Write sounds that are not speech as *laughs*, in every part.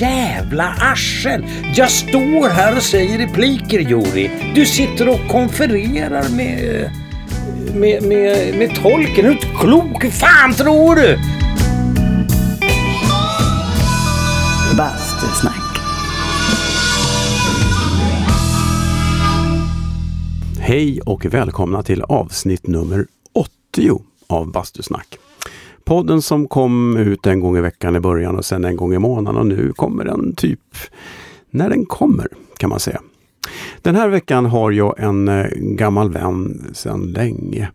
jävla arsel! Jag står här och säger repliker, Juri. Du sitter och konfererar med... Med, med, med tolken. Hur klok fan tror du? Bastusnack. Hej och välkomna till avsnitt nummer 80 av Bastusnack. Podden som kom ut en gång i veckan i början och sen en gång i månaden och nu kommer den typ när den kommer kan man säga. Den här veckan har jag en eh, gammal vän sedan länge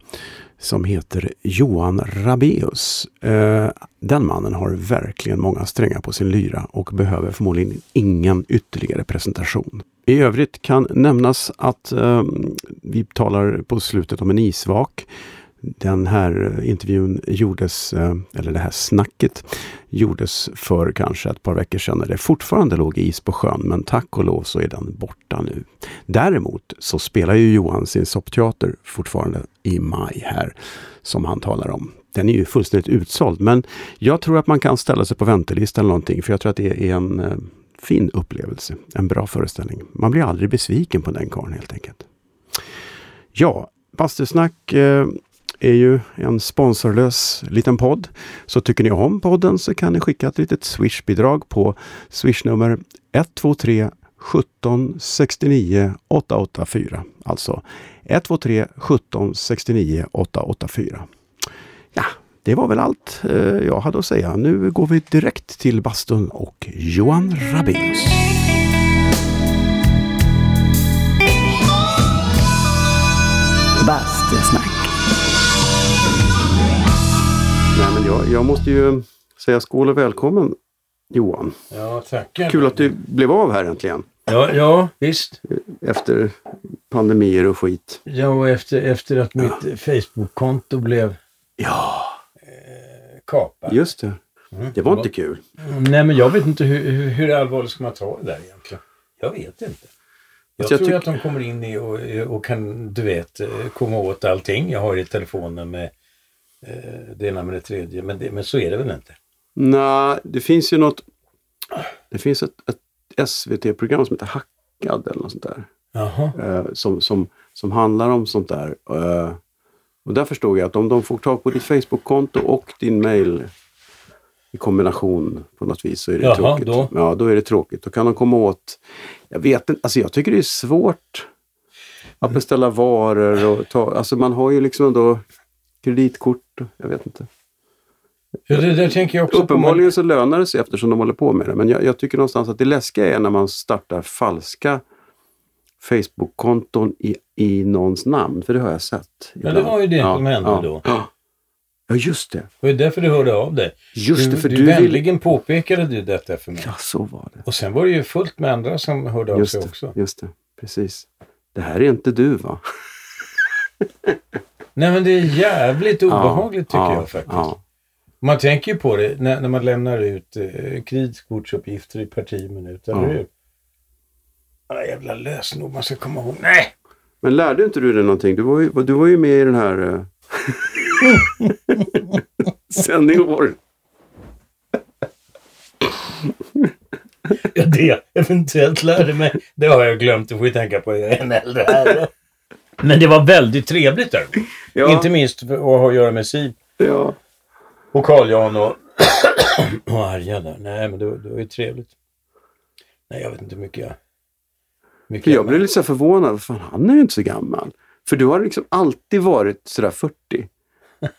som heter Johan Rabeus. Eh, den mannen har verkligen många strängar på sin lyra och behöver förmodligen ingen ytterligare presentation. I övrigt kan nämnas att eh, vi talar på slutet om en isvak. Den här eh, intervjun gjordes, eh, eller det här snacket, gjordes för kanske ett par veckor sedan när det fortfarande låg is på sjön, men tack och lov så är den borta nu. Däremot så spelar ju Johan sin soppteater fortfarande i maj här, som han talar om. Den är ju fullständigt utsåld, men jag tror att man kan ställa sig på väntelistan eller någonting, för jag tror att det är en eh, fin upplevelse, en bra föreställning. Man blir aldrig besviken på den karln helt enkelt. Ja, Bastusnack eh, är ju en sponsorlös liten podd. Så tycker ni om podden så kan ni skicka ett litet Swish-bidrag på swishnummer 123 17 69 884. Alltså 123 17 69 884. Ja, det var väl allt eh, jag hade att säga. Nu går vi direkt till bastun och Johan Rabeus. Bastusnack. Nej, men jag, jag måste ju säga skål och välkommen Johan. Ja, tackar. Kul att du blev av här äntligen. Ja, ja visst. Efter pandemier och skit. Ja, och efter, efter att mitt Facebook-konto blev Ja, kapat. just det. Mm. Det var inte kul. Nej, men jag vet inte hur, hur, allvarligt ska man ta det där egentligen? Jag vet inte. Jag Alltså, jag tror att de kommer in i och, och kan, du vet, eh, komma åt allting jag har i telefonen med eh, det ena med det tredje. Men, det, men så är det väl inte? Nej, det finns ju något. Det finns ett, ett SVT-program som heter Hackad eller något sånt där. Eh, som, som, som handlar om sånt där. Eh, och där förstod jag att om de får tag på ditt Facebook-konto och din mail i kombination på något vis så är det Jaha, tråkigt. då? Ja, då är det tråkigt. Då kan de komma åt... Jag vet inte, alltså jag tycker det är svårt att beställa varor och ta... Alltså man har ju liksom ändå kreditkort. och- Jag vet inte. Ja, det där tänker jag också på. Uppenbarligen så lönar det sig eftersom de håller på med det. Men jag, jag tycker någonstans att det läskiga är när man startar falska Facebook-konton i, i någons namn. För det har jag sett. Ja, det var ju det som hände ja, då. Ja. ja, just det. Det var därför du hörde av dig. Just du, det, för du, du, vill... vänligen påpekade du detta för mig. Ja, så var det. Och sen var det ju fullt med andra som hörde av Just sig det, också. just det. Precis. Det här är inte du va? *laughs* Nej men det är jävligt obehagligt tycker ja, jag faktiskt. Man tänker ju på det när, när man lämnar ut eh, kreditkortsuppgifter i parti minut, eller hur? Alla jävla lösenord man ska komma ihåg. Nej! Men lärde inte du dig någonting? Du var ju, du var ju med i den här eh... *laughs* Senior. Ja, det jag eventuellt lärde mig, det har jag glömt. Det får vi tänka på. Jag är en äldre herre. Men det var väldigt trevligt där. Ja, Inte minst att ha att göra med Siv ja. och Carl Jan och... *clears throat* och Arja där. Nej, men det, var- det var ju trevligt. Nej, jag vet inte hur mycket jag... Mycket För jag blev lite så förvånad. Fan, han är ju inte så gammal. För du har liksom alltid varit sådär 40.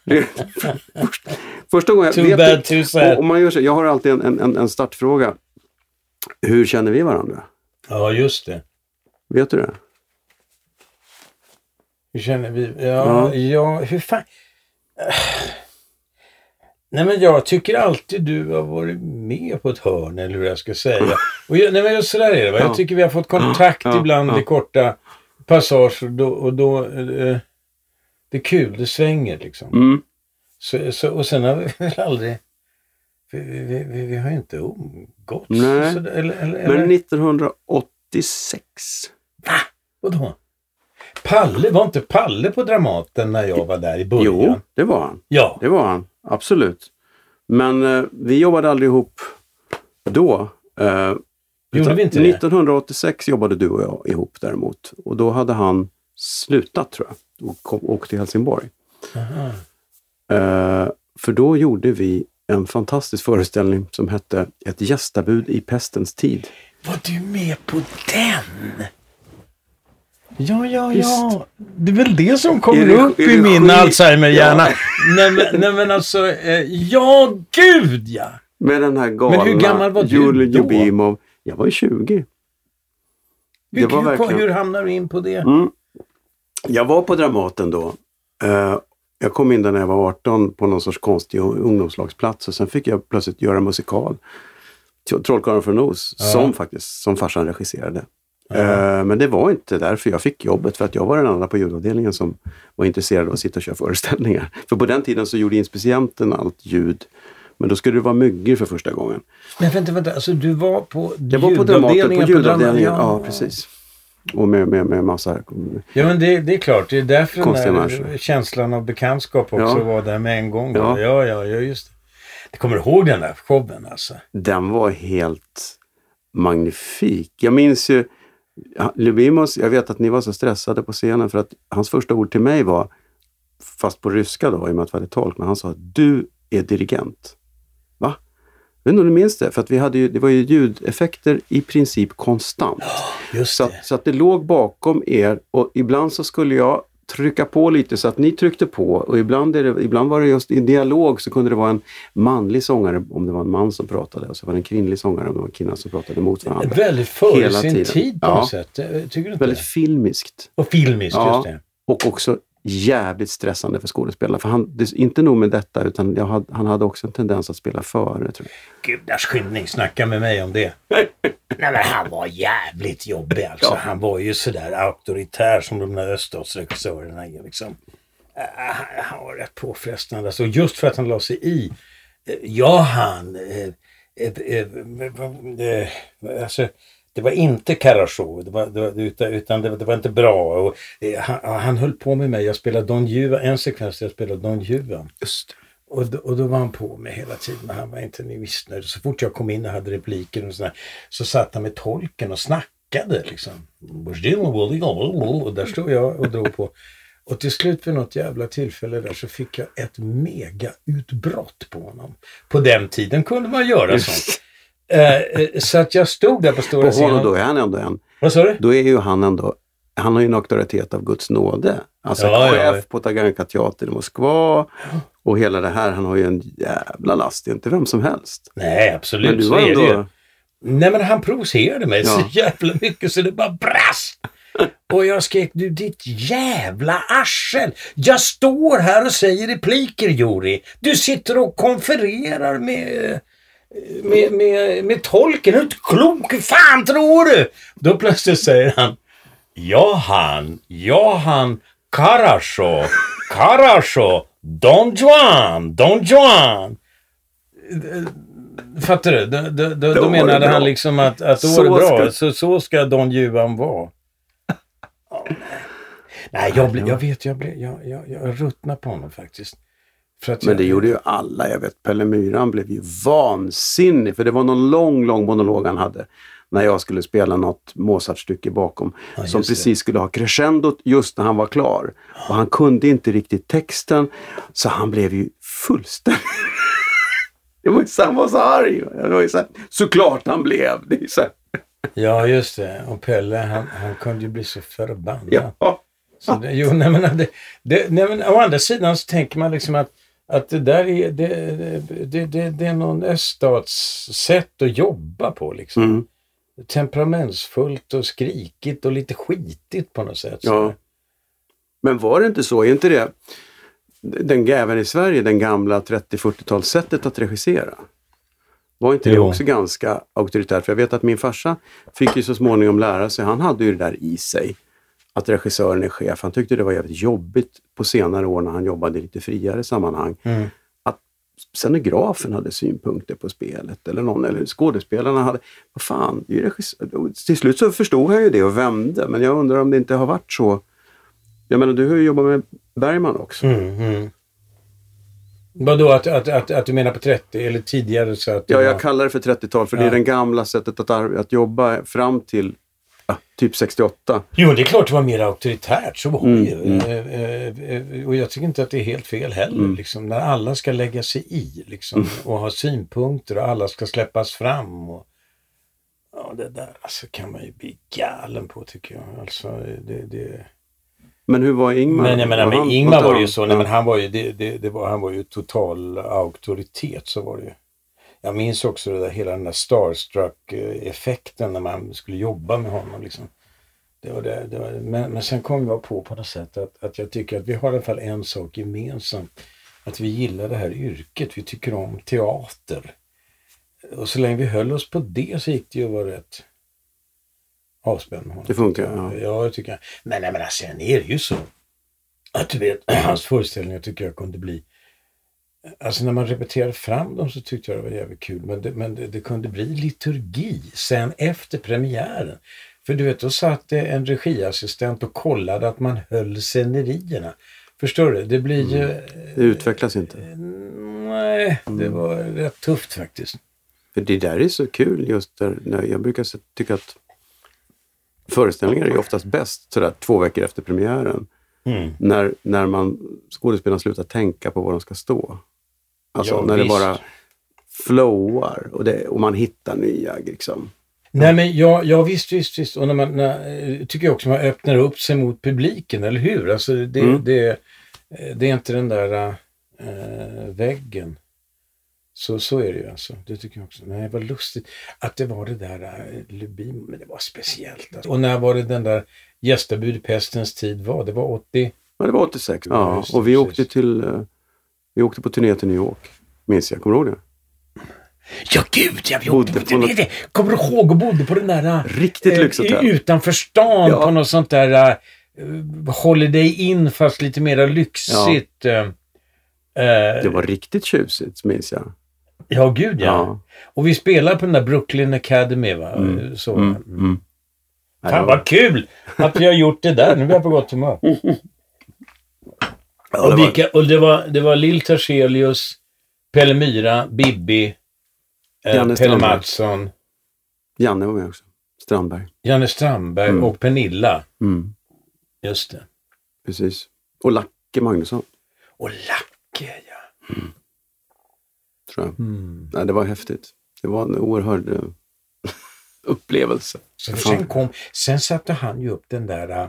Det- Först, *laughs* första gången jag vet och, och man gör så, jag har alltid en, en, en startfråga. Hur känner vi varandra? Ja, just det. Vet du det? Hur känner vi? Ja, Ja. ja. hur fan... Nej men jag tycker alltid du har varit med på ett hörn eller hur jag ska säga. Och jag, nej men just sådär är det va. Ja. Jag tycker vi har fått kontakt ibland ja. i korta passager och då, och då eh, det är kul, det svänger liksom. Mm. Så, så, och sen har vi *laughs* väl aldrig, vi, vi, vi, vi har ju inte umgåtts. Nej. Så, eller, eller, eller, Men 1986? vadå? Palle, var inte Palle på Dramaten när jag var där i början? Jo, det var han. Ja. Det var han. Absolut. Men eh, vi jobbade aldrig ihop då. Eh, Gjorde vi inte det? 1986 jobbade du och jag ihop däremot. Och då hade han slutat tror jag och kom, åkte till Helsingborg. Eh, för då gjorde vi en fantastisk föreställning som hette Ett gästabud i pestens tid. Var du med på den? Ja, ja, ja. Det är väl det som kommer det- upp i min? Alzheimer-hjärna. *laughs* Nej, men, nej, men alltså, eh, ja, gud ja! Med den här galna Men hur gammal var du Julij då? Ljubimov. Jag var ju 20. Hur, Det var verkligen- hur hamnar du in på det? Mm. Jag var på Dramaten då. Eh, jag kom in där när jag var 18 på någon sorts konstig ungdomslagsplats och sen fick jag plötsligt göra musikal. Tro- Trollkarlen från Oz, Ja. som faktiskt, som farsan regisserade. Eh, men det var inte därför jag fick jobbet, för att jag var den enda på ljudavdelningen som var intresserad av att sitta och köra föreställningar. *laughs* För på den tiden så gjorde inspicienten allt ljud. Men då skulle det vara myggor för första gången. Men vänta, vänta. Alltså du var på Jag var på Dramaten, på ljudavdelningen ljudavdelningen. Ja, precis. Och med, med, med massa... Ja, men det, det är klart. Det är därför den där känslan av bekantskap också Ja. var där med en gång. Ja. Ja, ja, ja, just det. Jag kommer ihåg den där showen alltså. den var helt magnifik. Jag minns ju Lubimos, jag vet att ni var så stressade på scenen för att hans första ord till mig var, fast på ryska då, i och med att vi hade tolk, men han sa du är dirigent. Va? Jag vet inte om du minns det? För att vi hade ju, det var ju ljudeffekter i princip konstant. *gasps* Just Så att, så att det låg bakom er och ibland så skulle jag trycka på lite så att ni tryckte på och ibland, är det, ibland var det just i dialog så kunde det vara en manlig sångare om det var en man som pratade och så var det en kvinnlig sångare om det var en kvinna som pratade mot varandra. Väldigt före sin tiden. tid på Ja. något sätt. Eh, Tycker du inte Väldigt filmiskt Och filmiskt, Ja. just det. och också jävligt stressande för skådespelare. För han, inte nog med detta utan hade, han hade också en tendens att spela före. Tror jag. Gudars skymning, snacka med mig om det. *laughs* Nej men han var jävligt jobbig alltså. Ja. Han var ju sådär auktoritär som de där öststatsregissörerna är liksom. Äh, han- han var rätt påfrestande. Alltså just för att han la sig i. Eh, Ja han. Eh, eh, eh, eh, eh, alltså, det var inte Karasjov, det var, det var, utan, det, det var inte bra. Och, eh, han, han höll på med mig. Jag spelade Don Juan, en sekvens jag spelade Don Juan. Just Och då, och då var han på mig hela tiden. Han var inte missnöjd. Så fort jag kom in och hade repliker och sådär, så satt han med tolken och snackade. Liksom. Och där stod jag och drog på. Och till slut vid något jävla tillfälle där så fick jag ett mega-utbrott på honom. På den tiden kunde man göra sånt. Eh, eh, så att jag stod där på På stora honom då scenen. är han ändå en Vad sa du? då är ju han ändå, han har ju en auktoritet av Guds nåde. Alltså Ja, chef ja. på Taganka teater i Moskva och hela det här. Han har ju en jävla last, det är inte vem som helst. Nej, absolut. Men du så var är det ändå... Nej men han provocerade mig så Ja. *laughs* jävla mycket så det bara brast. Och jag skrek, du ditt jävla arsel! Jag står här och säger repliker Juri. Du sitter och konfererar med, med, med, med tolken. Är inte klok? Hur fan tror du? Då plötsligt säger han, Johan, Johan Karasjov, Karasjov, Don Juan, Don Juan. Fattar du? Då, då, då, Då menade han liksom att, att då Så var det bra. ska- Så, så ska Don Juan vara. *laughs* Nej. jag, blev, jag vet, jag, blev, jag, jag, jag ruttnade på honom faktiskt. Men jag, det gjorde ju alla. Jag vet, Pelle Myran blev ju vansinnig. För det var någon lång, lång monolog han hade. När jag skulle spela något Mozart-stycke bakom. Ja, som just det. precis skulle ha crescendot just när han var klar. Och han kunde inte riktigt texten. Så han blev ju fullständigt... *laughs* Det var ju så, han var så arg. Det var ju så, här, såklart han blev. Det så här, Ja, just det. Och Pelle, han, han kunde ju bli så förbannad. ja. Så det, jo, nej, men, det, det, nej, men å andra sidan så tänker man liksom att, att det där är, det, det, det, det är någon öststats sätt att jobba på. Liksom. Mm. Temperamentsfullt och skrikigt och lite skitigt på något sätt. Ja. Men var det inte så? Är inte det den även i Sverige, den gamla 30-40-talssättet att regissera? Var inte det Jo. också ganska auktoritärt? För jag vet att min farsa fick ju så småningom lära sig, han hade ju det där i sig, att regissören är chef. Han tyckte det var jävligt jobbigt på senare år när han jobbade i lite friare sammanhang. Mm. Att scenografen hade synpunkter på spelet eller någon, eller skådespelarna hade, vad fan, det är regissör. Till slut så förstod han ju det och vände, men jag undrar om det inte har varit så. Jag menar, du har ju jobbat med Bergman också. Mm, mm. Vadå, att, att, att, att du menar på 30 eller tidigare? Så att Ja, var- jag kallar det för 30-tal för det Ja. är det gamla sättet att, att jobba fram till typ 68. Jo, det är klart det var mer auktoritärt. Så var Mm, det ju. mm. Eh, eh, eh, Och jag tycker inte att det är helt fel heller. Mm. Liksom, när alla ska lägga sig i liksom, och ha synpunkter och alla ska släppas fram. Och, ja, det där alltså, kan man ju bli galen på tycker jag. Alltså, det, det... Men hur var Ingmar? Men jag menar, men Ingmar var ju så. Nej, men han var ju, det, det, det var, han var ju total auktoritet. Så var det ju. Jag minns också det där, hela den där starstruck-effekten när man skulle jobba med honom. Liksom. Det var det, det var, men, men sen kom jag på på något sätt att, att jag tycker att vi har i alla fall en sak gemensamt. Att vi gillar det här yrket. Vi tycker om teater. Och så länge vi höll oss på det så gick det ju att vara rätt avspänd med honom. Det funkar, ja. Ja, jag tycker jag. Men jag menar, sen är det ju så att du vet, *clears throat* hans föreställningar tycker jag kunde bli Alltså när man repeterade fram dem så tyckte jag det var jävligt kul. Men det, men det, det kunde bli liturgi sen efter premiären. För du vet, då satt det en regiassistent och kollade att man höll scenerierna. Förstår du? Det blir ju... Det utvecklas inte. Nej, det var rätt tufft faktiskt. För det där är så kul just där, när jag brukar tycka att föreställningar är oftast bäst sådär två veckor efter premiären. Mm. När, när man, skådespelarna slutar tänka på var de ska stå. Alltså Ja, när det visst. bara flowar och, det, och man hittar nya liksom. Nej men ja, ja visst, visst, visst. Och när man, när, eh, tycker jag också man öppnar upp sig mot publiken, eller hur? Alltså det, Mm. det, eh, det är inte den där äh, väggen. Så, så är det ju alltså. Det tycker jag också. Nej, vad lustigt att det var det där äh, Lubin, men det var speciellt. Alltså. Och när var det den där gästabudpestens tid var? Det var 80? Ja, det var 86. Ja, det, och vi åkte till vi åkte på turné till New York. Minns jag, kommer du ihåg det? Ja gud, jag Bodde på något- det. Kommer du ihåg och bodde på den där äh, Riktigt lyxhotell. utanför stan Ja. på något sånt där uh, Holiday Inn fast lite mer lyxigt. eh, eh, Det var riktigt tjusigt, minns jag. Ja, gud ja. Ja. Och vi spelade på den där Brooklyn Academy va? Mm. Så. Mm, mm. Ja, Fan vad kul att vi har gjort det där. Nu blir jag på gott humör. *laughs* Ja, och, det var- vilka, och det var, det var Lill Terselius, Pelle Myra, Bibi, eh, Janne Pelle Strandberg. Mattsson, Janne var med också. Strandberg. Janne Strandberg Mm. och Pernilla. Mm, Just det. precis. Och Lacke Magnusson, Och Lacke ja. tror jag. Mm. Nej, det var häftigt. Det var en oerhörd eh, *laughs* upplevelse. Sen, kom, sen satte han ju upp den där äh,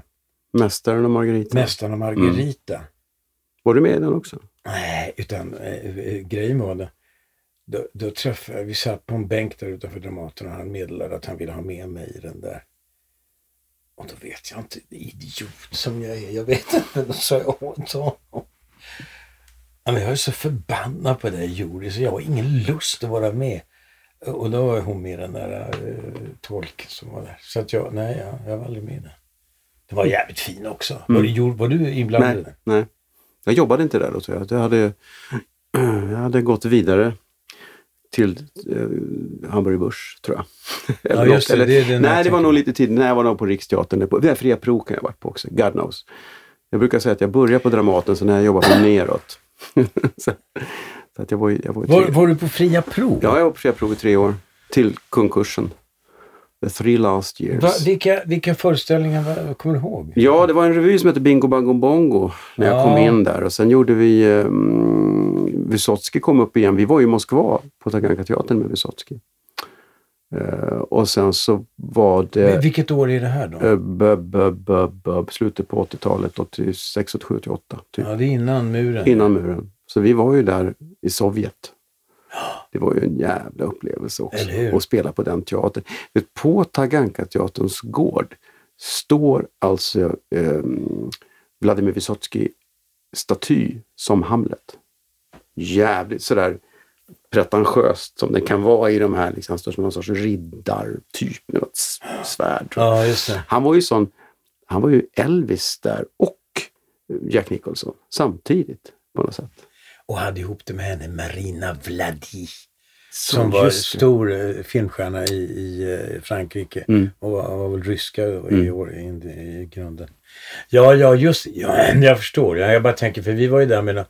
Mästaren och Margarita. Mästaren och Margarita. Var du med i den också? Nej, utan eh, eh, grejen var det. Då, då träffade jag, vi satt på en bänk där utanför Dramaten och han meddelade att han ville ha med mig i den där. Och då vet jag inte, idiot som jag är, jag vet inte, då sa jag åt honom. Men jag är så förbannad på det Juri, så jag har ingen lust att vara med. Och då var hon med den där uh, tolken som var där. Så att jag, nej, jag, jag var aldrig med där. Det var jävligt fin också. Var, du, var du inblandad i Nej, den? nej. Jag jobbade inte där då tror jag. Jag hade, *clears throat* jag hade gått vidare till eh, Hamburg Börs tror jag. *laughs* Eller just det, något. det jag nej, det var nog lite tidigt. Nej, jag var nog på Riksteatern. Det på- Det är Fria Pro kan jag ha varit på också. God knows. Jag brukar säga att jag började på Dramaten så när jag jobbade på Neråt. *laughs* så, så att jag var, jag var, Var, var du på fria prov? Ja, jag var på Fria Pro i tre år. Till konkursen. The three last years. Va, vilka, vilka föreställningar kommer du ihåg? Ja, det var en revy som hette Bingo Bango Bongo när jag Ja. kom in där. Och sen gjorde vi... Um, Vysotsky kom upp igen. Vi var i Moskva på Taganka-teatern med Vysotsky. Eh, och sen så var det Vilket år är det här då? uh, b, b, b, b, slutet på 80-talet, 86, 87, 88. Typ, Ja, det är innan muren. Innan muren. Så vi var ju där i Sovjet. Det var ju en jävla upplevelse också. Att spela på den teatern. På Taganka-teaterns gård står alltså eh, Vladimir Vysotsky staty som Hamlet. Jävligt sådär pretentiöst som det kan vara i de här, liksom, står som någon sorts riddartyp med något svärd. Ja. Han var ju sån, han var ju Elvis där och Jack Nicholson samtidigt på något sätt. Och hade ihop det med henne Marina Vladi. Så Som var stor eh, filmstjärna i, i eh, Frankrike. Mm. Och var, var väl ryska i, Mm. år, i, i grunden. Ja, ja, just ja, *clears throat* Jag förstår. Ja, jag bara tänker, för vi var ju där med, nå-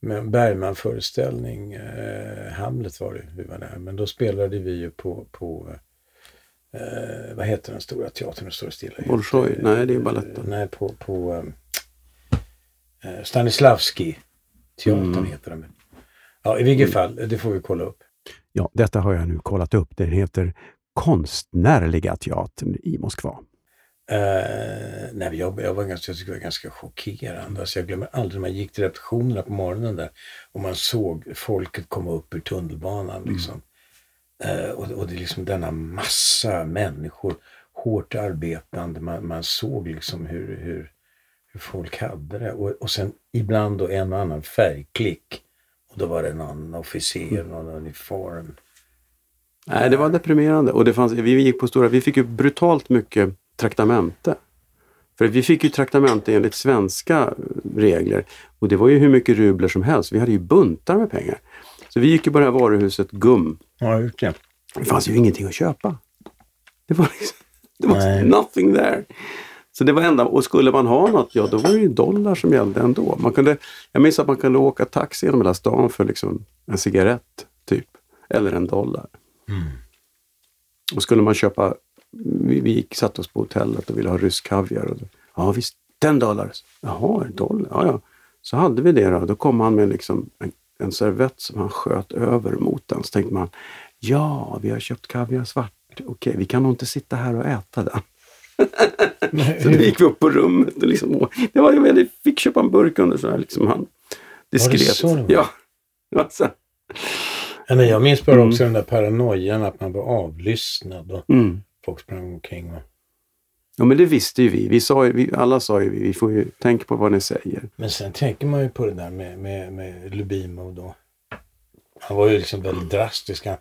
med en Bergman-föreställning. Eh, Hamlet var det vi var där. Men då spelade vi ju på, på eh, vad heter den stora teatern? Den står stilla. Bolshoi? Nej, det är baletten. Nej, på, på eh, Stanislavski. Teatern Mm. heter den. Ja, i vilket fall, det får vi kolla upp. Ja, detta har jag nu kollat upp. Den heter Konstnärliga teatern i Moskva. Uh, nej, jag, jag, var ganska, jag tycker det var ganska chockerande. Alltså jag glömmer aldrig när man gick till repetitionerna på morgonen där och man såg folket komma upp ur tunnelbanan. Liksom. Eh, och, och det är liksom denna massa människor, hårt arbetande. Man, man såg liksom hur, hur folk hade det. Och, och sen ibland då en och annan färgklick. Och då var det någon officer, någon uniform. Nej, det var deprimerande. Och det fanns, vi gick på stora, vi fick ju brutalt mycket traktamente. För vi fick ju traktamente enligt svenska regler. Och det var ju hur mycket rubler som helst. Vi hade ju buntar med pengar. Så vi gick ju på det här varuhuset GUM. Ja, just det. Det fanns ju ingenting att köpa. Det var liksom, det var nothing there. Så det var enda, och skulle man ha något, ja då var det ju dollar som gällde ändå. Man kunde, jag minns att man kunde åka taxi genom hela stan för liksom en cigarett, typ. Eller en dollar. Och skulle man köpa, vi, vi gick, satt oss på hotellet och ville ha rysk kaviar. Och, ja visst, den dollar. Jaha, en dollar? Ja, ja. Så hade vi det då. Då kom han med liksom en, en servett som han sköt över mot den. Så tänkte man, ja, vi har köpt kaviar svart. Okej, vi kan nog inte sitta här och äta den. Så då gick vi upp på rummet och liksom, det var, jag fick köpa en burk under så här liksom han diskret. så det var? Ja. Det var så. Ja, men jag minns bara Mm. också den där paranoian att man var avlyssnad och Mm. folk sprang omkring. Och... Ja men det visste ju vi. vi, sa ju, vi alla sa ju vi, vi får ju tänka på vad ni säger. Men sen tänker man ju på det där med, med, med Lubimov då. Han var ju liksom väldigt drastisk. Han,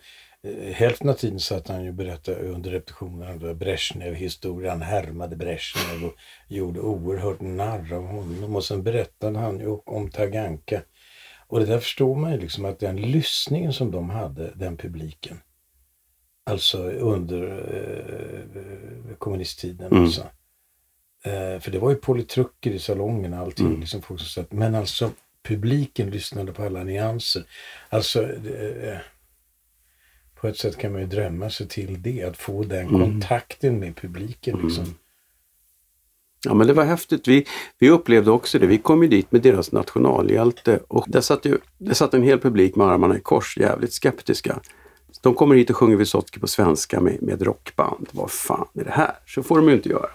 hälften av tiden satt han ju och berättade under repetitionerna då Brezhnev-historia. Han härmade Brezhnev och gjorde oerhört narr av honom. Och sen berättade han ju om Taganka. Och det där förstår man ju liksom att den lyssningen som de hade, den publiken. Alltså under eh, kommunisttiden. Mm. Alltså. Eh, för det var ju politruker i salongen och allting. Mm. Liksom folk som satt. Men alltså publiken lyssnade på alla nyanser. Alltså eh, på ett sätt kan man ju drömma sig till det. Att få den Mm. kontakten med publiken. Liksom. Ja men det var häftigt. Vi, vi upplevde också det. Vi kom ju dit med deras nationalhjälte och där satt, ju, där satt en hel publik med armarna i kors, jävligt skeptiska. De kommer hit och sjunger Vysotsky på svenska med, med ett rockband. Vad fan är det här? Så får de ju inte göra.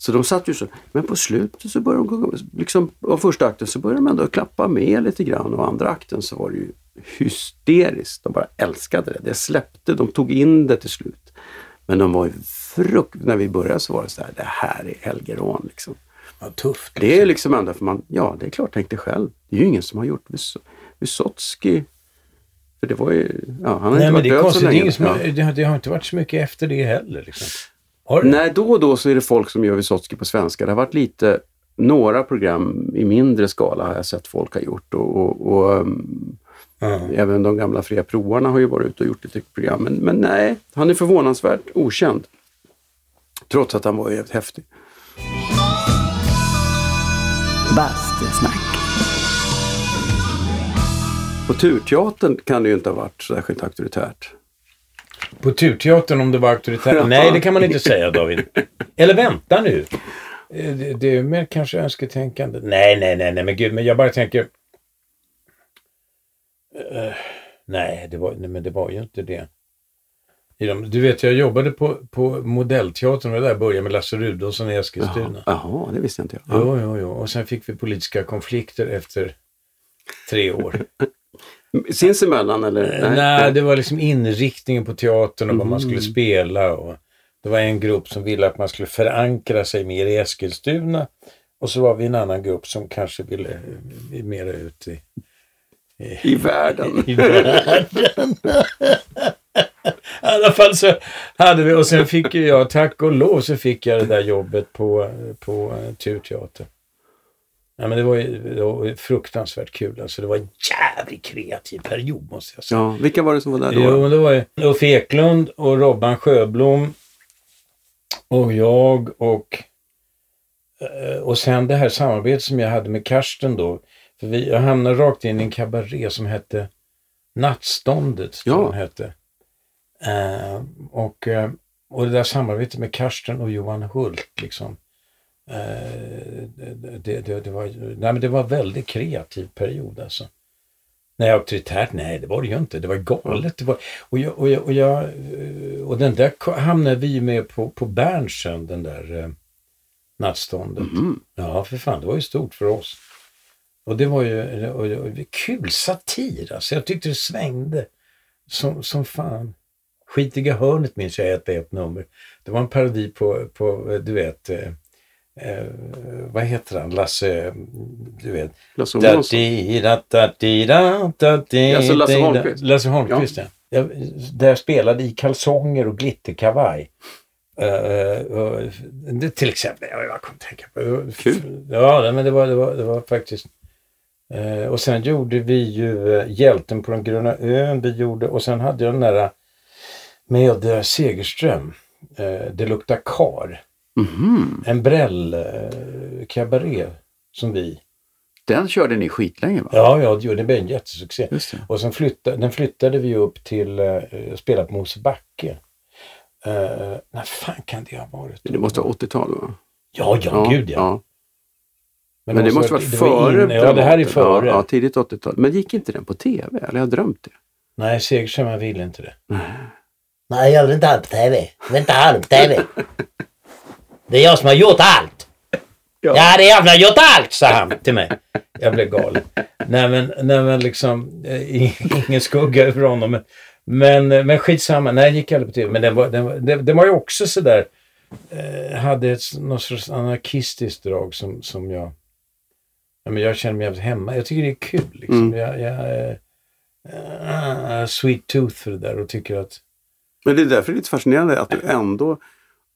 Så de satt ju så. Men på slutet så började de, liksom av första akten så började de ändå klappa med lite grann och andra akten så var det ju hysteriskt. De bara älskade det. Det släppte, de tog in det till slut. Men de var ju frukt... När vi började så var det så här, det här är Helgerån liksom. Ja, tufft. Det är liksom ändå för man, ja det är klart, tänk dig själv. Det är ju ingen som har gjort Wys- Vysotsky. För det var ju, ja han har Nej inte varit det död så konstigt. Det, länge. ingen som ja. det, det har inte varit så mycket efter det heller. Liksom. Nej, då och då så är det folk som gör Vysotsky på svenska. Det har varit lite, några program i mindre skala har jag sett folk ha gjort. Och, och, och um, Ja. även de gamla fria provarna har ju varit ute och gjort lite program. Men, men nej, han är förvånansvärt okänd. Trots att han var jävligt häftig. Bastusnack. På Turteatern kan det ju inte ha varit särskilt auktoritärt. På Turteatern om det var auktoritärt? Nej, det kan man inte säga David. Eller vänta nu. Eh, Det, det är mer kanske önsketänkande. Nej, nej, nej, nej, men gud, men jag bara tänker. Eh, nej, det var, nej, men det var ju inte det. De, du vet, jag jobbade på, på modellteatern och där började med Lasse Rudolfsson i Eskilstuna. Jaha, det visste inte jag. Ja. Jo, jo, jo. Och sen fick vi politiska konflikter efter tre år. *laughs* Sinsemellan eller? Nej, det var liksom inriktningen på teatern och vad man skulle spela. Och det var en grupp som ville att man skulle förankra sig mer i Eskilstuna. Och så var vi en annan grupp som kanske ville eh, mera ut i, I världen. *laughs* i världen. *laughs* I alla fall så hade vi, och sen fick jag, tack och lov, så fick jag det där jobbet på, på eh, Ja, men det var ju det var fruktansvärt kul. Alltså, det var en jävligt kreativ period måste jag säga. Ja, vilka var det som var där då? Jo, det var Ulf Eklund och Robban Sjöblom och jag och eh, och sen det här samarbetet som jag hade med Karsten då. För vi, jag hamnade rakt in i en kabaré som hette Nattståndet. Ja. hette. Eh, och, eh, och det där samarbetet med Karsten och Johan Hult liksom. Eh, det, det, det, var, nej, men det var en väldigt kreativ period alltså. Nej, auktoritärt, nej det var det ju inte. Det var galet. Det var, och, jag, och, jag, och, jag, eh, och den där hamnade vi med på, på Berntsen, den där eh, nattståndet. Mm. Ja, för fan, det var ju stort för oss. Och det var ju och, och, och, kul satir, alltså. Jag tyckte det svängde som, som fan. Skitiga hörnet minns jag ett, ett nummer. Det var en parodi på, på du vet, eh, vad heter han, Lasse, du vet. Lasse. Holmqvist. Lasse Holmqvist, ja. Jag, där jag spelade i kalsonger och glitterkavaj. Uh, och det, till exempel, jag, kommer att tänka på. Kul. Ja, men det var, det var, det var faktiskt... eh, och sen gjorde vi ju uh, Hjälten på den gröna ön. Vi gjorde, och sen hade jag den där med uh, Segerström. Uh, det luktar kar. Mhm. En bräll uh, kabaré som vi... Den körde ni skitlänge va? Ja, ja, det blev en jättesuccé. Just det. Och sen flyttade, den flyttade vi upp till, uh, spela på Mosebacke. Uh, när fan kan det ha varit? Det måste vara 80-tal va? Ja, ja, gud ja. Men, det måste vara det var före in- Ja, det här är före. Ja, ja, tidigt 80-tal. Men gick inte den på tv? Eller har jag drömt det? Nej, Segerström ville inte det. Nej, jag vill inte ha på TV. Jag vill inte ha på TV. Det är jag som har gjort allt. Ja. Ja, det är har gjort allt, sa han. till mig. Jag blev galen. Nej men, nej, men liksom, eh, ingen skugga över honom. Men, men, men skitsamma, nej gick aldrig på tv. Men den var, den, var- den, den var ju också sådär, eh, hade ett, något sorts anarkistiskt drag som, som jag, ja, men jag känner mig jävligt hemma. Jag tycker det är kul liksom. Mm. Jag, jag eh, eh, sweet tooth för det där och tycker att Men det är därför det är lite fascinerande att du ändå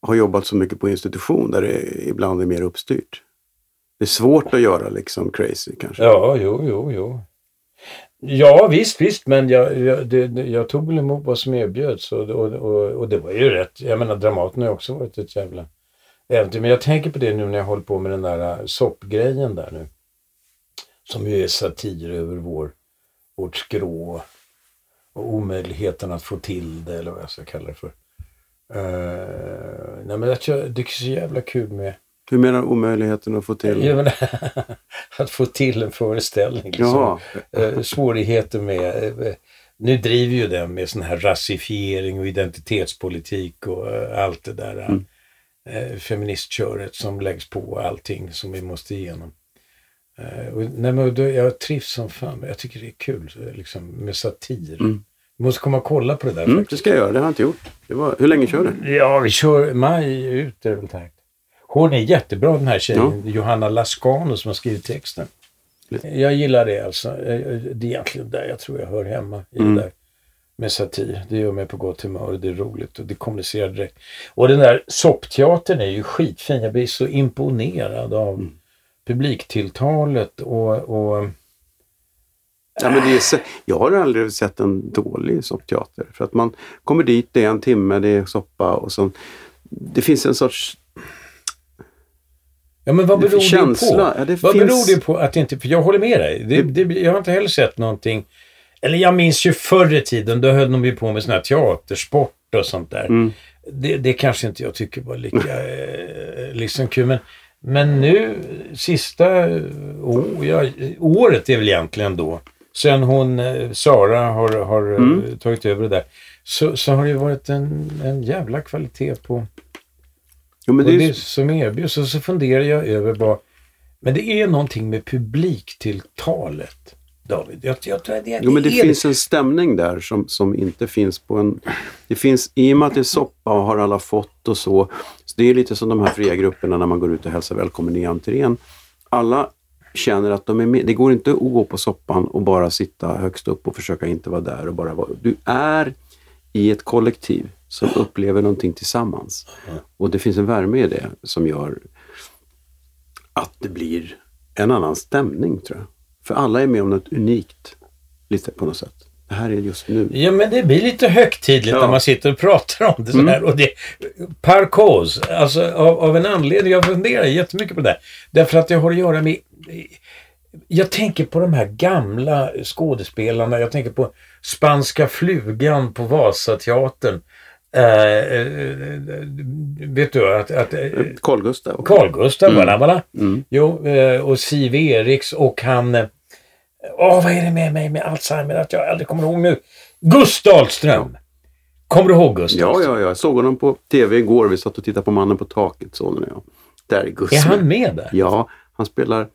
har jobbat så mycket på institution där det ibland är mer uppstyrt. Det är svårt att göra liksom crazy kanske. Ja, jo, jo, jo. Ja, visst, visst, men jag, jag, det, jag tog väl emot vad som erbjöds och, och, och, och det var ju rätt. Jag menar, Dramaten har ju också varit ett jävla äventyr. Men jag tänker på det nu när jag håller på med den där äh, soppgrejen där nu. Som ju är satir över vår, vårt skrå och omöjligheten att få till det eller vad jag ska kalla det för. Uh, nej, men jag, det är så jävla kul med Hur menar omöjligheten att få till? jag menar, *laughs* att få till en föreställning. Liksom. Eh, svårigheter med... eh, nu driver ju den med sån här rasifiering och identitetspolitik och allt det där Mm. eh, feministköret som läggs på allting som vi måste igenom. Eh, och, nej, men då, jag trivs som fan. Jag tycker det är kul liksom, med satir. Mm. Vi måste komma och kolla på det där Mm, det ska jag göra, det har jag inte gjort. Det var, hur länge kör du? Ja, vi kör maj ut är det väl tänkt. Hon är jättebra den här tjejen, Johanna Lascano som har skrivit texten. Jag gillar det alltså. Eh, Det är egentligen där jag tror jag hör hemma. I Mm. det där med satir. Det gör mig på gott humör och det är roligt och det kommunicerar direkt. Och den där soppteatern är ju skitfin. Jag blir så imponerad av Mm. publiktilltalet och, och Ja, men det är, jag har aldrig sett en dålig soppteater. För att man kommer dit, det är en timme, det är soppa och så. Det finns en sorts... Ja men vad beror det känsla. på? Ja, det vad finns- beror det på att det inte... För jag håller med dig. Det, det, jag har inte heller sett någonting... Eller jag minns ju förr i tiden, då höll de ju på med sån här teatersport och sånt där. Mm. Det, det kanske inte jag tycker var lika *laughs* eh, liksom kul. Men, men nu, sista oh, ja, året är väl egentligen då. Sen hon, eh, Sara, har, har eh, Mm. tagit över det där. Så, så har det ju varit en, en jävla kvalitet på, Jo, men det det är, som erbjuds. Och så funderar jag över vad... Men det är någonting med publiktilltalet, David. Jag, jag tror att det, jo, men det är finns en stämning där som, som inte finns på en... Det finns, i och med att det är soppa och har alla fått och så. så det är lite som de här fria grupperna när man går ut och hälsar välkommen i entrén. Alla känner att de är med. Det går inte att gå på soppan och bara sitta högst upp och försöka inte vara där och bara vara... Du är i ett kollektiv som upplever någonting tillsammans. Och det finns en värme i det som gör att det blir en annan stämning tror jag. För alla är med om något unikt, lite på något sätt. Det här är just nu. Ja, men det blir lite högtidligt Ja. när man sitter och pratar om det så här. Och det, par cause, alltså av, av en anledning. Jag funderar jättemycket på det. där. Därför att det har att göra med... jag tänker på de här gamla skådespelarna. Jag tänker på Spanska flugan på Vasateatern. Eh, eh, vet du att... att eh, Carl Gustav. Carl Gustav, Mm. mm. va? Mm. Jo, eh, och Siv Eriks och han... Åh, vad är det med mig med Alzheimer att jag aldrig kommer ihåg nu? Gus Dahlström! Kommer du ihåg Gus Ja, ja, ja. Jag såg honom på tv igår. Vi satt och tittade på Mannen på taket, sonen och jag. Där är Gus Är han med. med där? Ja, han spelar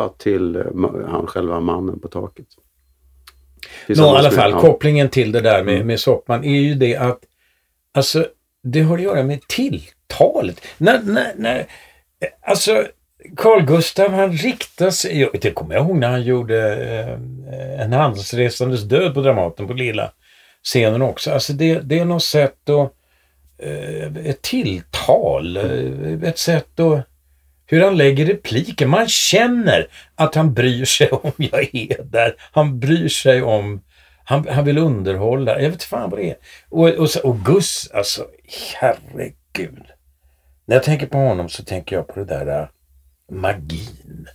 pappa till eh, han själva mannen på taket. Nå, i alla fall, ja. kopplingen till det där med, Mm. med Sockman är ju det att alltså, det har att göra med tilltalet. När, när, när, eh, alltså, Carl Gustav han riktar sig, jag- det kommer jag ihåg när han gjorde eh, En handelsresandes död på Dramaten på lilla scenen också. Alltså det, det är något sätt att, eh, ett tilltal, eh, ett sätt att hur han lägger repliker. Man känner att han bryr sig *laughs* om jag är där. Han bryr sig om, han, han vill underhålla. Jag vet fan vad det är. Och, och, och Gus, alltså herregud. När jag tänker på honom så tänker jag på det där äh, magin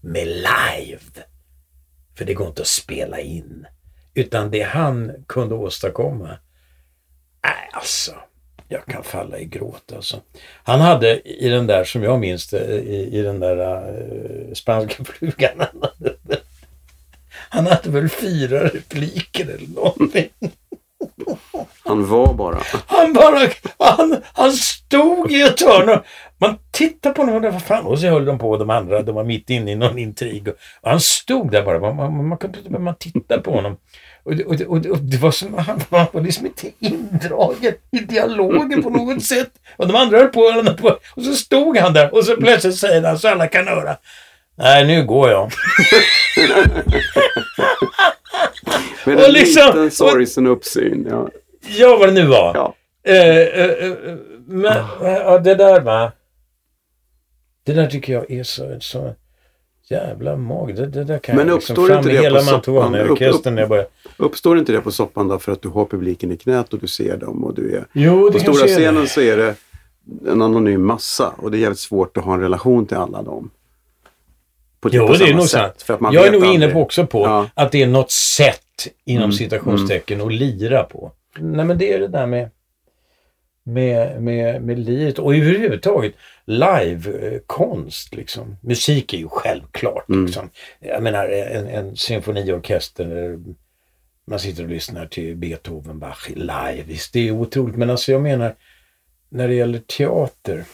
med live. För det går inte att spela in. Utan det han kunde åstadkomma. Nej, alltså. Jag kan falla i gråt alltså. Han hade i den där, som jag minns det, i, i den där uh, spanska *laughs* flugan. Han hade, han hade väl fyra repliker eller någonting. Han var bara... Han bara, han, han stod i ett hörn och man tittar på honom och vad fan, och så höll de på de andra, de var mitt inne i någon intrig. Och, han stod där bara, man, man, man man titta på honom. Och, det- och, det- och, det- och det var som, *laughs* han var liksom inte indragen i dialogen på något *laughs* sätt. Och de andra höll på, och höll på, och så stod han där och så plötsligt säger han så alla kan höra. Nej, nu går jag. *laughs* Med Och en liksom- liten sorgsen uppsyn. Ja. Ja, vad det nu var. Ja. Eh, eh, eh, men ja, det där va. Det där tycker jag är så, så jävla mag. Det, det där kan Men jag liksom uppstår fram inte med det hela på soppan? Mantuana-orkestern när jag börjar. Uppstår inte det på soppan då för att du har publiken i knät och du ser dem och du är... Jo, På stora scenen det. så är det en anonym massa och det är jävligt svårt att ha en relation till alla dem. På, Jo, på det är nog sant. Jag är nog inne aldrig. på också på Ja. att det är något sätt inom Mm, citationstecken att lira på. Nej, men det är det där med med, med, med livet och överhuvudtaget live-konst. Liksom. Musik är ju självklart. Mm. Liksom. Jag menar en, en symfoniorkester, man sitter och lyssnar till Beethoven, Bach live. Visst, det är otroligt. Men alltså jag menar, när det gäller teater.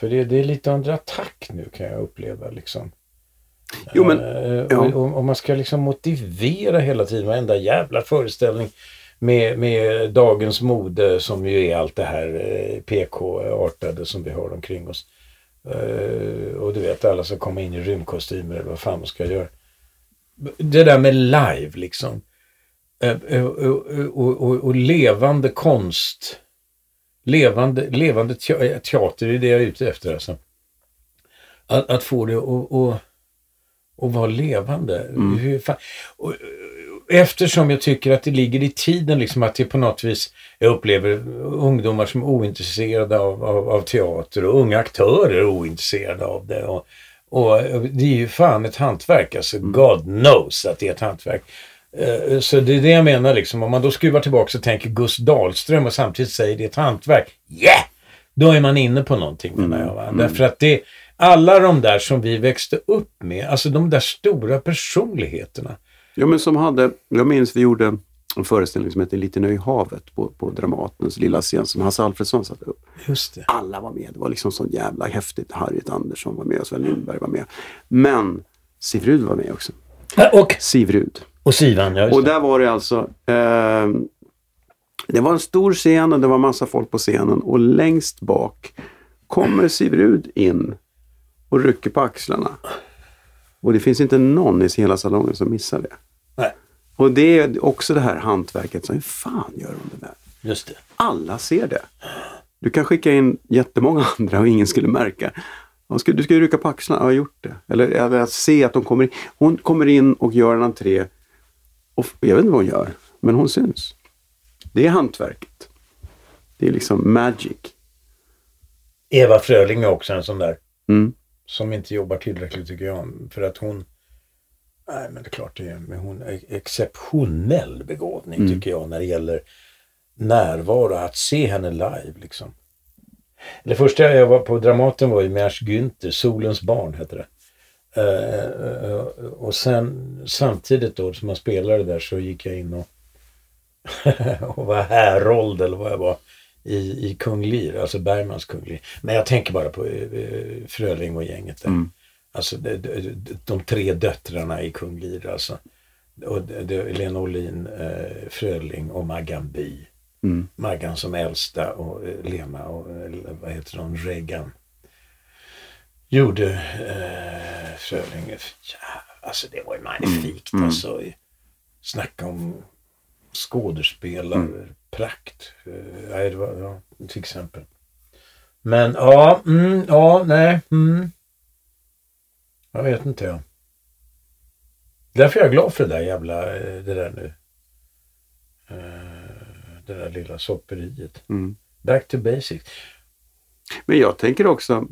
För det, det är lite under attack nu kan jag uppleva. Liksom. Jo, men- Eh, ja. och, och, och man ska liksom motivera hela tiden varenda jävla föreställning med, med dagens mode som ju är allt det här eh, PK-artade som vi har omkring oss. Eh, och du vet, alla ska komma in i rymdkostymer eller vad fan man ska göra. Det där med live liksom. Eh, och, och, och, levande konst. Levande, levande te- teater är det jag är ute efter alltså. Att, att få det att, vara levande. Hur fan, och, eftersom jag tycker att det ligger i tiden liksom att det på något vis, jag upplever ungdomar som är ointresserade av, av, av teater och unga aktörer är ointresserade av det. Och, och det är ju fan ett hantverk, alltså God knows att det är ett hantverk. Eh, Så det är det jag menar liksom, om man då skruvar tillbaka och tänker Gus Dahlström och samtidigt säger det är ett hantverk, yeah! Då är man inne på någonting menar jag. Va? Därför att det, alla de där som vi växte upp med, alltså de där stora personligheterna. Ja, men som hade, jag minns vi gjorde en föreställning som hette Liten ö i havet på, på Dramatens lilla scen som Hasse Alfredson satte upp. Just det. Alla var med. Det var liksom så jävla häftigt. Harriet Andersson var med och Sven Lindberg var med. Men Sivrud var med också. Och, Sivrud. och Sivan, ja. Och där var det alltså eh, Det var en stor scen och det var massa folk på scenen och längst bak kommer Sivrud in och rycker på axlarna. Och det finns inte någon i hela salongen som missar det. Och det är också det här hantverket som, hur fan gör de det där? just det. Alla ser det. Du kan skicka in jättemånga *laughs* andra och ingen skulle märka. Du ska ju rycka på axlarna, ja, jag har gjort det. Eller, eller att se att de kommer in. Hon kommer in och gör en entré. Och jag vet inte vad hon gör, men hon syns. Det är hantverket. Det är liksom magic. Eva Fröling är också en sån där. Mm. som inte jobbar tillräckligt tycker jag. För att hon, nej men det är klart det är, men hon är exceptionell begåvning Mm. tycker jag när det gäller närvaro, att se henne live liksom. Det första jag var på Dramaten var ju Mers Günther, Solens barn hette det. Eh, eh, och sen samtidigt då som jag spelade där så gick jag in och, *laughs* och var härold eller vad jag var i, i Kung Lear, alltså Bergmans Kung Lear. Men jag tänker bara på eh, Fröling och gänget där. Mm. Alltså de, de, de tre döttrarna i Kung Lear alltså. Och det, Lena Olin, eh, Fröling och Maggan By. Mm. Maggan som äldsta och eh, Lena och eh, vad heter hon, Regan. Gjorde eh, Fröling. Ja, alltså det var ju magnifikt Mm. alltså. Snacka om skådespelarprakt. Eh, nej, det var, ja, till exempel. Men ja, mm, ja, nej. Mm. Jag vet inte jag. Därför är jag glad för det där jävla, eh, det där nu. Eh, Det där lilla sopperiet. Mm. Back to basics. Men jag tänker också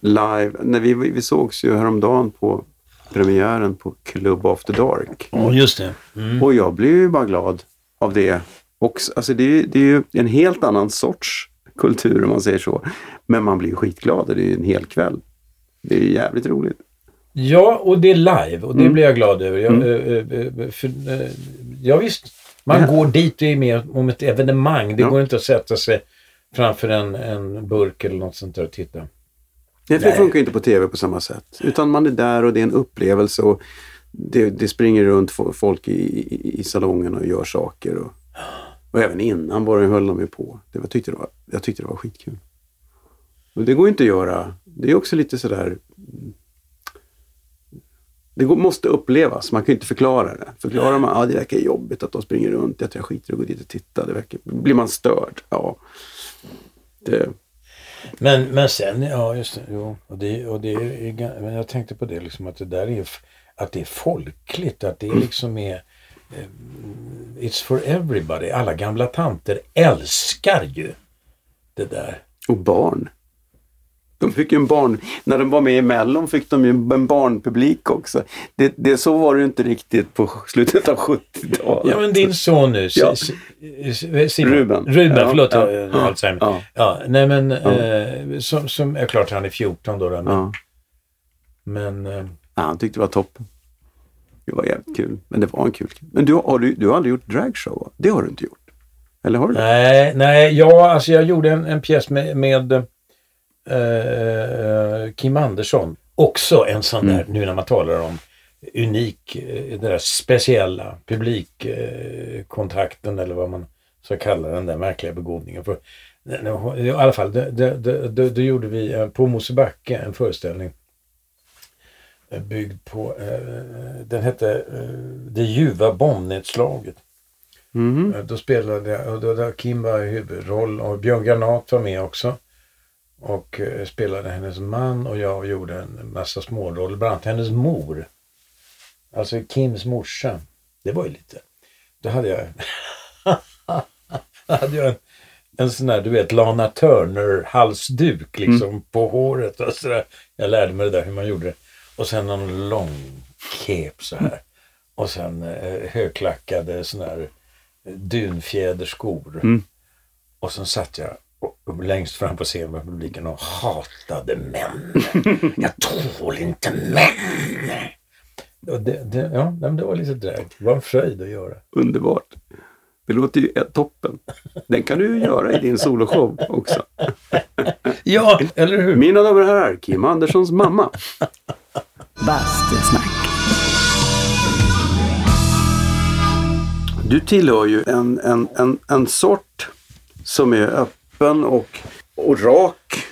live, när vi, vi sågs ju häromdagen på premiären på Club After Dark. Ja, just det. Mm. Och jag blev ju bara glad av det också. Alltså det, är det är ju en helt annan sorts kultur om man säger så. Men man blir ju skitglad det är ju en hel kväll. Det är jävligt roligt. Ja, och det är live och det Mm. blir jag glad över. Jag, Mm. eh, eh, eh, för, ja, visst, man Ja. går dit och är med om ett evenemang. Det Ja. går inte att sätta sig framför en, en burk eller något sånt där och titta. Nej, för det funkar inte på tv på samma sätt. Utan man är där och det är en upplevelse och det, det springer runt fo- folk i, i, i salongen och gör saker. Och, och även innan var det, höll de ju på. Det var, tyckte det var, jag tyckte det var skitkul. Och det går inte att göra. Det är också lite sådär... mm, Det går, måste upplevas. Man kan ju inte förklara det. Förklarar man, ja det verkar jobbigt att de springer runt. Jag tror jag skiter i att gå dit och titta. Det verkar, blir man störd? Ja. Det, Men, men sen, ja just det, jo, och det, och det är, men jag tänkte på det liksom att det där är, att det är folkligt, att det liksom är eh, It's for everybody. Alla gamla tanter älskar ju det där. Och barn. De fick ju en barn... När de var med i Mellon fick de ju en barnpublik också. Det, det, så var det inte riktigt på slutet av 70-talet. Ja men din son nu, Ja. Simon. Ruben. Ruben, Ja, förlåt, ja, ja, Alzheimer. ja. Ja, nej men eh, som, som är klart han är 14 då, då men, Ja. men eh, han tyckte det var toppen. Det var jävligt kul. Men det var en kul. Men du, har, du, du har aldrig gjort dragshow? Det har du inte gjort? Eller har du nej, nej, ja alltså jag gjorde en, en pjäs med, med eh, Kim Andersson. Också en sån där, nu när man talar om unik, eh, den där speciella publikkontakten eh, eller vad man ska kalla den där märkliga begåvningen. För, I alla fall, det gjorde vi eh, på Mosebacke en föreställning byggd på, den hette Det ljuva bombnedslaget. Eh, Då spelade jag, och då, då Kim var i huvudroll och Björn Granat var med också. Och eh, spelade hennes man och jag gjorde en massa småroller, bland annat hennes mor. Alltså Kims morsa. Det var ju lite, då hade jag, *laughs* då hade jag en, en sån här, du vet, Lana Turner-halsduk liksom på håret. Och så där. Jag lärde mig det där hur man gjorde det. Och sen någon lång kep så här. Och sen eh, högklackade såna här dunfjäderskor. Mm. Och sen satt jag längst fram på scenen med publiken och hatade män. *laughs* Jag tål inte män. Och det, det, ja, det var lite drag. Det var en fröjd att göra. Underbart. Det låter ju ett toppen. Den kan du ju göra i din soloshow också. *laughs* Ja, eller hur? Mina damer och herrar, Kim Anderssons mamma. Bastusnack. Du tillhör ju en, en, en, en sort som är öppen och, och rak.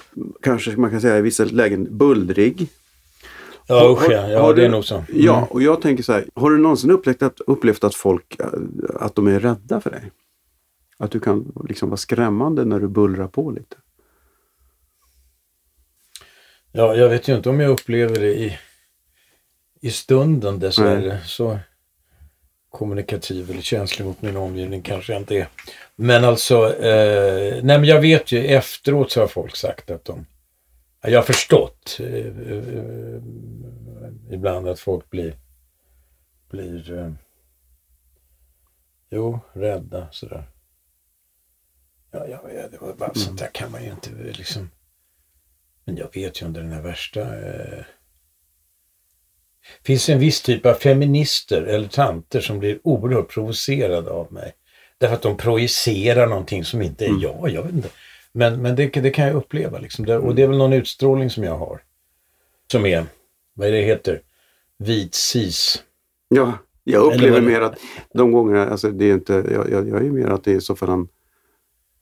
Kanske man kan säga i vissa lägen bullrig. Ja, usch ja. ja Har det du- är nog så. Mm. Ja, och jag tänker så här. Har du någonsin upplevt att, upplevt att folk äh, att de är rädda för dig? Att du kan liksom vara skrämmande när du bullrar på lite? Ja, jag vet ju inte om jag upplever det i, i stunden dessvärre. Så kommunikativ eller känslig mot min omgivning kanske jag inte är. Men alltså, eh, nej men jag vet ju efteråt så har folk sagt att de Jag har förstått eh, eh, ibland att folk blir, blir eh, jo, rädda sådär. Ja, ja, ja, det var bara sånt där kan man ju inte liksom. Men jag vet ju under den här värsta eh, finns en viss typ av feminister eller tanter som blir oerhört provocerade av mig. Därför att de projicerar någonting som inte är jag. Jag vet inte. Men, men det, det kan jag uppleva. Liksom. Det, och det är väl någon utstrålning som jag har. Som är, vad är det heter, vit cis. Ja, jag upplever mer att de gångerna, alltså det är inte, jag, jag, jag är mer att det är så fall en,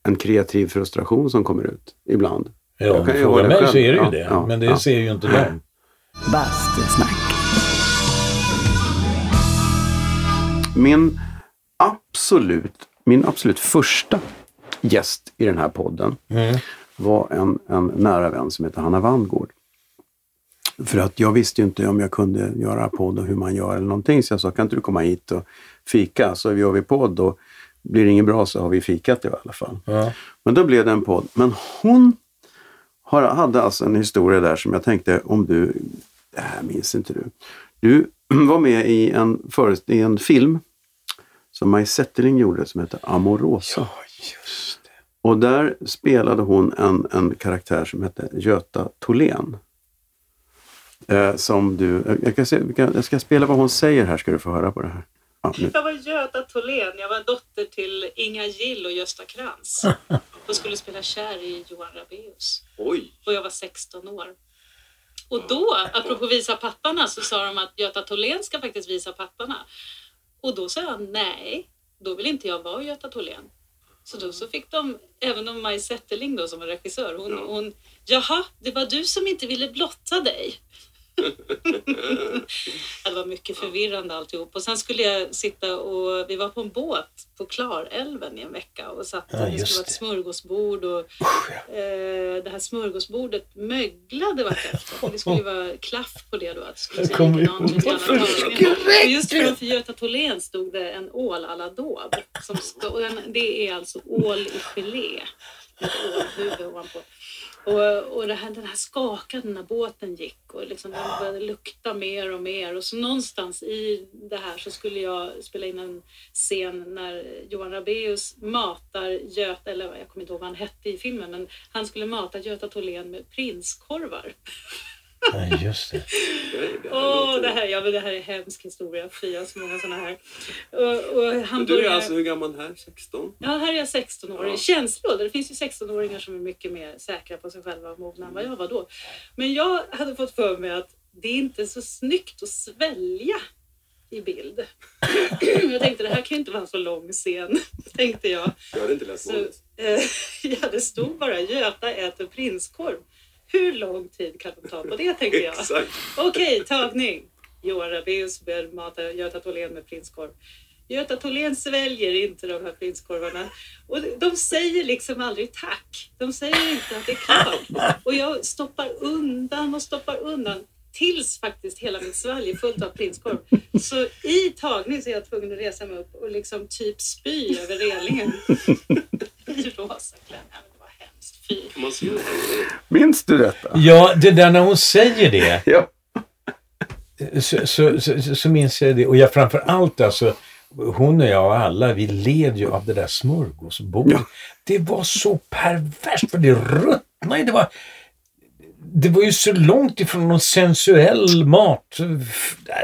en kreativ frustration som kommer ut ibland. Ja, Jag om kan du ju frågar mig själv. så är det ju Ja, det. ja, men det ja. ser ju inte de. Bastusnack. Min absolut, min absolut första gäst i den här podden Mm. var en, en nära vän som heter Hanna Wandgård. För att jag visste ju inte om jag kunde göra podd och hur man gör eller någonting. Så jag sa, kan inte du komma hit och fika? Så gör vi podd och blir det inget bra så har vi fikat i alla fall. Ja. Men då blev det en podd. Men hon har, hade alltså en historia där som jag tänkte, om du, det här minns inte du. Du *clears throat* var med i en, i en film som Maj Zetterling gjorde som heter Amorosa. ja, just det. Och där spelade hon en, en karaktär som hette Göta Tholén. Eh, som du, jag, kan se, jag ska spela vad hon säger här ska du få höra på det här. Ja. Jag var Göta Tholén. Jag var dotter till Inga Gill och Gösta Krantz. *laughs* Och skulle spela kär i Johan Rabaeus. Oj! Och jag var 16 år. Och då, apropå visa pattarna, så sa de att Göta Tholén ska faktiskt visa pattarna. Och då sa jag nej, då vill inte jag vara Göta Tholén. Så då så fick de, även om Maj Zetterling då som var regissör, hon, hon jaha, det var du som inte ville blotta dig. *laughs* Ja, mycket förvirrande alltihop. Och sen skulle jag sitta och vi var på en båt på Klarälven i en vecka och satt Ja, och det skulle vara ett smörgåsbord och eh, det här smörgåsbordet möglade vartefter. Det skulle ju vara klaff på det då. Att det skulle Jag kommer ihåg Just framför Göta Tholén stod det en ål à la daube. Det är alltså ål i gelé. Med ett ålhuvud ovanpå. Och, och det här, den här skakade när båten gick och liksom den började lukta mer och mer. Och så någonstans i det här så skulle jag spela in en scen när Johan Rabaeus matar Göta, eller jag kommer inte ihåg vad han hette i filmen, men han skulle mata Göta Tholén med prinskorvar. *laughs* Ja, just det. Åh, det här, ja, men det här är en hemsk historia. Fy, jag har så många sådana här. Och, och han Men du är börjar- alltså hur gammal här? 16? Ja, här är jag 16 år. Ja. Känslig ålder. Det finns ju 16-åringar som är mycket mer säkra på sig själva och mogna än vad jag var då. Men jag hade fått för mig att det är inte så snyggt att svälja i bild. *clears throat* jag tänkte det här kan ju inte vara en så lång scen, *laughs* tänkte jag. Jag hade inte läst Så, eh, *laughs* ja, det stod bara Göta äter prinskorv. Hur lång tid kan de ta på det, tänkte jag. Okej, tagning. Johan Rabaeus ber mata Göta Tholén med prinskorv. Göta Tholén sväljer inte de här prinskorvarna. Och de säger liksom aldrig tack. De säger inte att det är klart. Och jag stoppar undan och stoppar undan. Tills faktiskt hela mitt svalg är fullt av prinskorv. Så i tagning så är jag tvungen att resa mig upp och liksom typ spy över relingen. I rosa klänning. Minns du detta? Ja, det där när hon säger det. *laughs* Ja. så, så, så, så minns jag det. Och jag framför allt alltså, hon och jag och alla, vi led ju av det där smörgåsbordet. Ja. Det var så perverst för det ruttnade. Det var, det var ju så långt ifrån någon sensuell mat.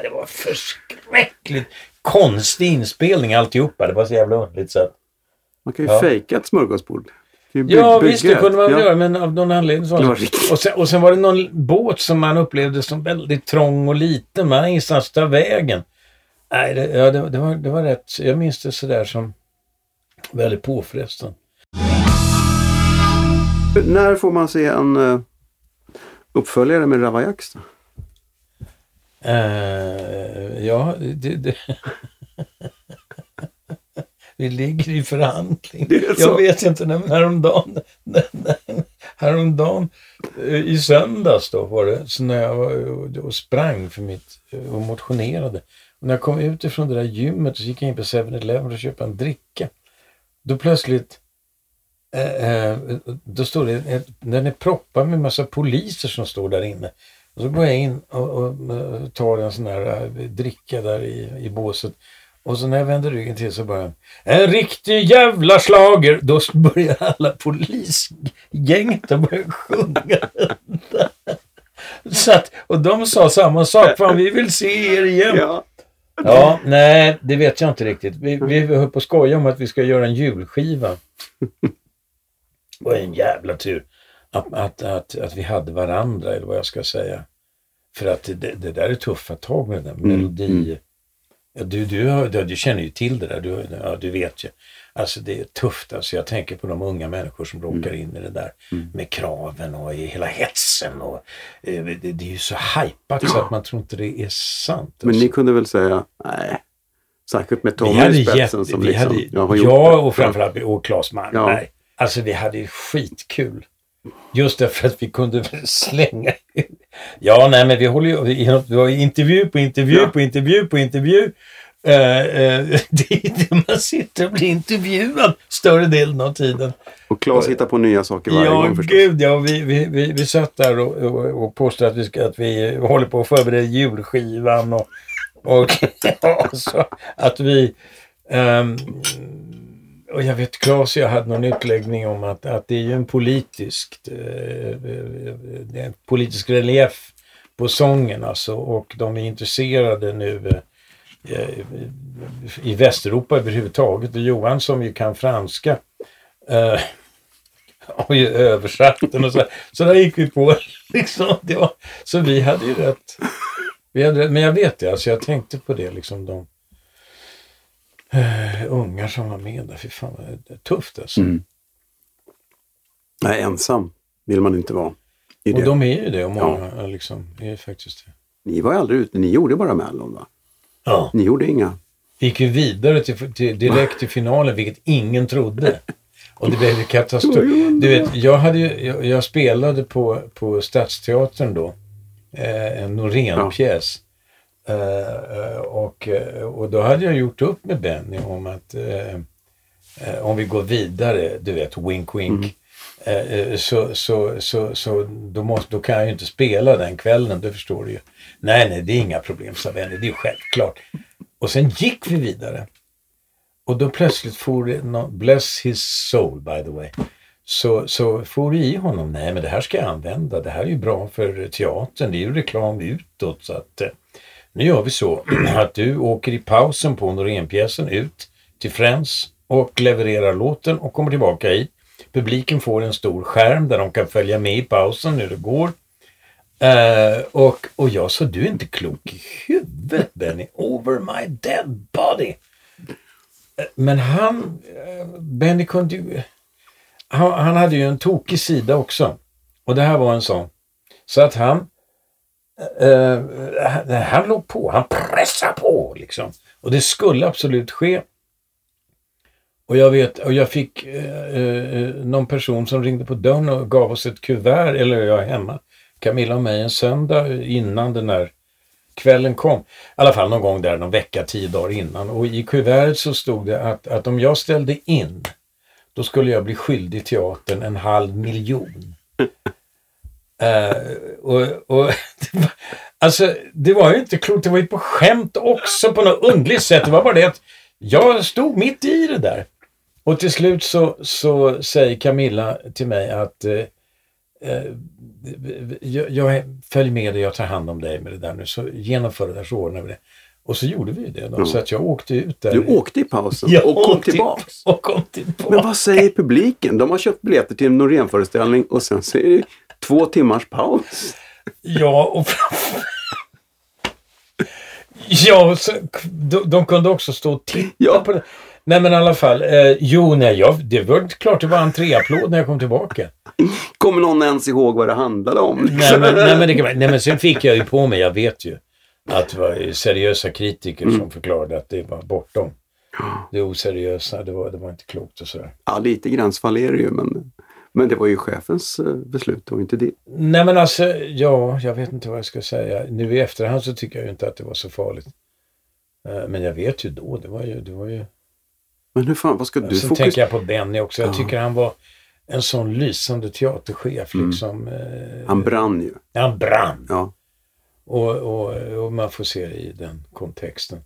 Det var förskräckligt konstig inspelning alltihopa. Det var så jävla underligt. Så att, Man kan ju Ja. fejka ett smörgåsbord. By- Ja, visst, det kunde man väl Ja. göra, men av någon anledning så var det och sen, och sen var det någon båt som man upplevde som väldigt trång och liten. Man hade ingenstans att ta vägen. Nej, det, ja, det, det, var, det var rätt. Jag minns det sådär som väldigt påfrestande. När får man se en uh, uppföljare med Ravaillax då? Eh, ja, det... det *laughs* Vi ligger i förhandling. Jag vet inte, när, häromdagen, häromdagen eh, i söndags då var det, så när jag var och, och sprang för mitt, eh, och motionerade. Och när jag kom ut ifrån det där gymmet så gick jag in på 7-Eleven och köpte en dricka. Då plötsligt eh, eh, då står det, den är proppad med massa poliser som står där inne. Och så går jag in och, och, eh, tar en sån här dricka där i, i båset. Och så när jag vänder ryggen till så bara en riktig jävla slager. Då börjar alla polisgänget att börja sjunga. Så att, och de sa samma sak. Fan, vi vill se er igen. Ja. Ja, nej, det vet jag inte riktigt. Vi, vi höll på att skoja om att vi ska göra en julskiva. Det var en jävla tur att, att, att, att vi hade varandra, eller vad jag ska säga. För att det, det där är tuffa tag med den där melodi. Mm. Ja, du, du, du, du känner ju till det där, du, ja, du vet ju. Alltså det är tufft. Alltså, jag tänker på de unga människor som råkar in i det där med kraven och i hela hetsen. Och, eh, det, det är ju så hajpat så att man tror inte det är sant. Men alltså. ni kunde väl säga, nej. Särskilt med Tommy i spetsen som vi liksom, hade, jag har ja, gjort det. och framförallt och Claes Malmberg. Alltså vi hade ju skitkul. Just därför att vi kunde slänga Ja, nej men vi håller ju, har ju intervju på intervju Ja. på intervju på intervju. Eh, eh, *laughs* det är det man sitter och blir intervjuad större delen av tiden. Och Claes hittar på nya saker varje Ja, gång förstås. gud ja. Vi, vi, vi, vi satt där och, och, och påstod att vi, ska, att vi håller på att förbereda julskivan och, och *laughs* ja, så att vi... ehm, och jag vet, Claes och jag hade någon utläggning om att, att det är ju en politisk, eh, eh, eh en politisk relief på sången alltså och de är intresserade nu eh, eh, i Västeuropa överhuvudtaget och Johan som ju kan franska eh, har ju översatt den och så. Så där gick vi på. *laughs* Liksom, det var, så vi hade ju rätt. Vi hade. Men jag vet det, alltså jag tänkte på det liksom de eh, ungar som var med där. Fy fan vad tufft alltså. Mm. Nej, ensam vill man inte vara. I Och det. de är ju det och många liksom, är faktiskt det. Ni var ju aldrig ute, ni gjorde bara Mellon va? Ja. Ni gjorde inga. Vi gick ju vidare till, till, direkt till finalen, vilket ingen trodde. Och det blev ju katastrof. Du vet, jag, hade ju, jag, jag spelade på, på Stadsteatern då, eh, en Norén-pjäs. Eh, eh, och, eh, och då hade jag gjort upp med Benny om att eh, eh, om vi går vidare, du vet, wink wink. Eh, eh, så, så, så, så då, måste, då kan jag ju inte spela den kvällen, det förstår du ju. Nej, nej, det är inga problem, sa Benny, det är självklart. Och sen gick vi vidare. Och då plötsligt for det, nå- bless his soul by the way, så, så det i honom, nej men det här ska jag använda, det här är ju bra för teatern, det är ju reklam utåt. Så att, eh, nu gör vi så *clears throat* att du åker i pausen på Norénpjäsen ut till Friends och levererar låten och kommer tillbaka hit. Publiken får en stor skärm där de kan följa med i pausen hur det går. Uh, och, och jag sa, du är inte klok i huvudet Benny. Over my dead body. Uh, Men han, uh, Benny kunde ju... Han, han hade ju en tokig sida också. Och det här var en sån. Så att han... Eh, han, han låg på, han pressade på liksom. Och det skulle absolut ske. Och jag vet, och jag fick eh, eh, någon person som ringde på dörren och gav oss ett kuvert, eller jag är hemma, Camilla och mig, en söndag innan den där kvällen kom. I alla fall någon gång där, någon vecka, tio dagar innan. Och i kuvertet så stod det att, att om jag ställde in, då skulle jag bli skyldig teatern en halv miljon. Eh, och, och, *laughs* det var, alltså, det var ju inte klokt. Det var ju på skämt också på något underligt sätt. Det var bara det att jag stod mitt i det där. Och till slut så, så säger Camilla till mig att eh, jag, jag följer med dig, jag tar hand om dig med det där nu. Så genomför det där så ordnar vi det. Och så gjorde vi det. Då. Ja. Så att jag åkte ut där. Du åkte i pausen Jag och kom tillbaks. Och kom tillbaka. Men vad säger publiken? De har köpt biljetter till en Norén-föreställning och sen det två timmars paus. Ja, och. Ja, så, de, de kunde också stå och titta Ja. på det. Nej men i alla fall, eh, jo nej, jag, det var klart det var entréapplåd när jag kom tillbaka. Kommer någon ens ihåg vad det handlade om? Nej men, nej, men det nej men sen fick jag ju på mig, jag vet ju, att det var seriösa kritiker Mm. som förklarade att det var bortom. Det oseriösa, det var, det var inte klokt och sådär. Ja, lite gränsfall är det ju, men, men det var ju chefens eh, beslut och inte ditt. Nej men alltså, ja, jag vet inte vad jag ska säga. Nu i efterhand så tycker jag ju inte att det var så farligt. Eh, Men jag vet ju då, det var ju... Det var ju Men hur fan, vad ska du fokusera tänker jag på Benny också. Jag Ja. tycker han var... en sån lysande teaterchef Mm. liksom. Eh, Han brann ju. Han brann. Ja. Och, och, och man får se det i den kontexten.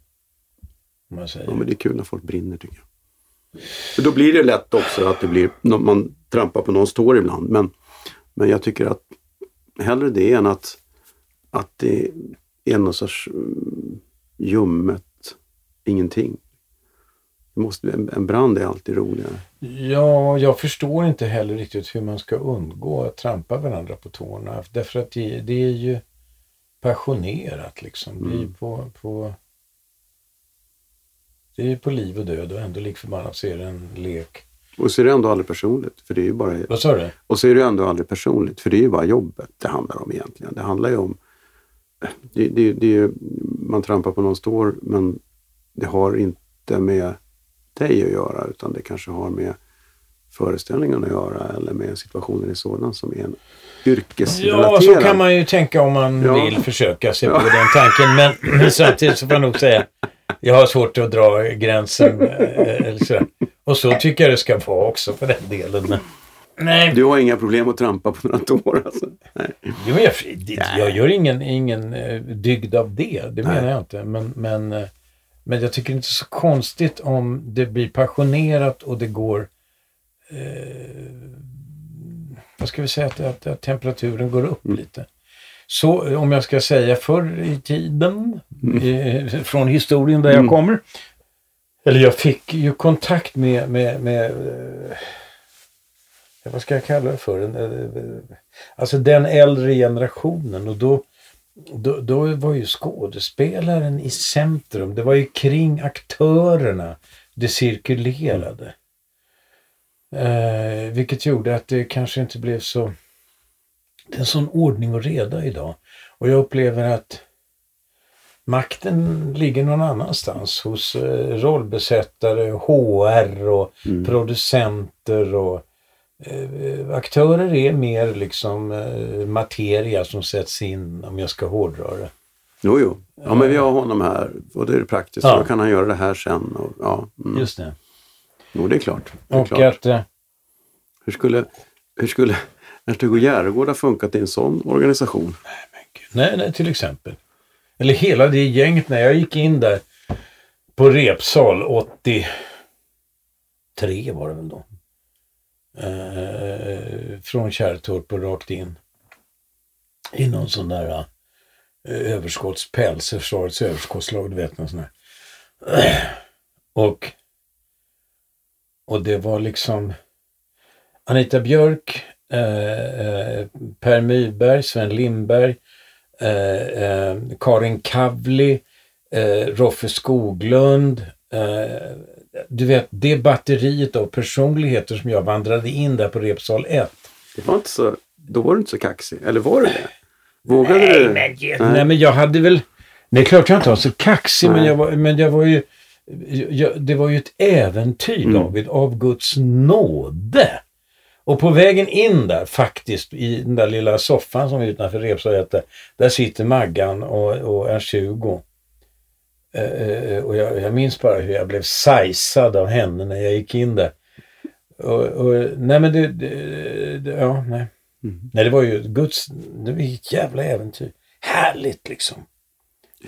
Om man säger. ja, men det är kul när folk brinner tycker jag. För då blir det lätt också att det blir, man trampar på någons tår ibland. Men, men jag tycker att hellre det än att, att det är någon sorts mm, ljummet ingenting. Det måste, en, brand är alltid roligare. Ja, jag förstår inte heller riktigt hur man ska undgå att trampa varandra på tårna. Därför att det, det är ju passionerat liksom. Det är ju på, på, det är på liv och död och ändå lik förbannat så är det en lek. Och så är det ändå aldrig personligt. För det är ju bara, Vad sa du? och så är det ändå aldrig personligt. För det är ju bara jobbet det handlar om egentligen. Det handlar ju om... Det, det, det är ju, man trampar på någons tår men det har inte med dig att göra utan det kanske har med föreställningen att göra eller med situationen i sådan som är en yrkesrelaterad. Ja, så kan man ju tänka om man Ja. vill försöka sig på den tanken. Men, men samtidigt så får jag nog säga, jag har svårt att dra gränsen. eh, Eller så. Och så tycker jag det ska vara också för den delen. Nej, Du har inga problem att trampa på några tår alltså? Nej. Jo, jag, det- jag gör ingen, ingen eh, dygd av det. Det menar jag inte. Men, men, eh, men jag tycker inte så konstigt om det blir passionerat och det går... Eh, vad ska vi säga? Att, att, att temperaturen går upp lite. Så eh, om jag ska säga förr i tiden, eh, från historien där jag kommer. Eller jag fick ju kontakt med, med, med eh, vad ska jag kalla det för? En, eh, alltså den äldre generationen och då, då, då var ju skådespelaren i centrum. Det var ju kring aktörerna det cirkulerade. Eh, vilket gjorde att det kanske inte blev så... Det är en sån ordning och reda idag. Och jag upplever att makten ligger någon annanstans. Hos eh, rollbesättare, HR och producenter och eh, aktörer är mer liksom eh, materia som sätts in om jag ska hårdra det. Jo, jo. Ja, men vi har honom här och det är praktiskt. Ja. Då kan han göra det här sen. Och, ja, mm. Just det. Jo, det är klart. Det är Och klart. att... Eh, Hur skulle, hur skulle Ernst-Hugo Järegård har funkat i en sån organisation? nej, nej, till exempel. Eller hela det gänget när jag gick in där på Repsal 83 var det väl då. Eh, från Kärrtorp och rakt in. I någon sån där eh, överskottspäls, försvarets överskottslag, du vet någon sån där. *clears throat* Och, och det var liksom Anita Björk, eh, eh, Per Myrberg, Sven Lindberg, eh, eh, Karin Kavli, Roffe Skoglund. Du vet, det batteriet av personligheter som jag vandrade in där på Repsal 1. Det var inte så, då var du inte så kaxig. Eller var du det? Vågade du? men, nej, men jag hade väl... Det är klart jag inte var så kaxig, men Nej. jag var, men jag var ju... Jag, det var ju ett äventyr, David, av Guds nåde. Och på vägen in där, faktiskt, i den där lilla soffan som är utanför Repsal där sitter Maggan och, och Ernst-Hugo. Eh, eh, och jag, jag minns bara hur jag blev sajsad av henne när jag gick in där. Och, och, nej men det, det, det ja, nej. Nej, det var ju Guds, det var ett jävla äventyr. Härligt liksom.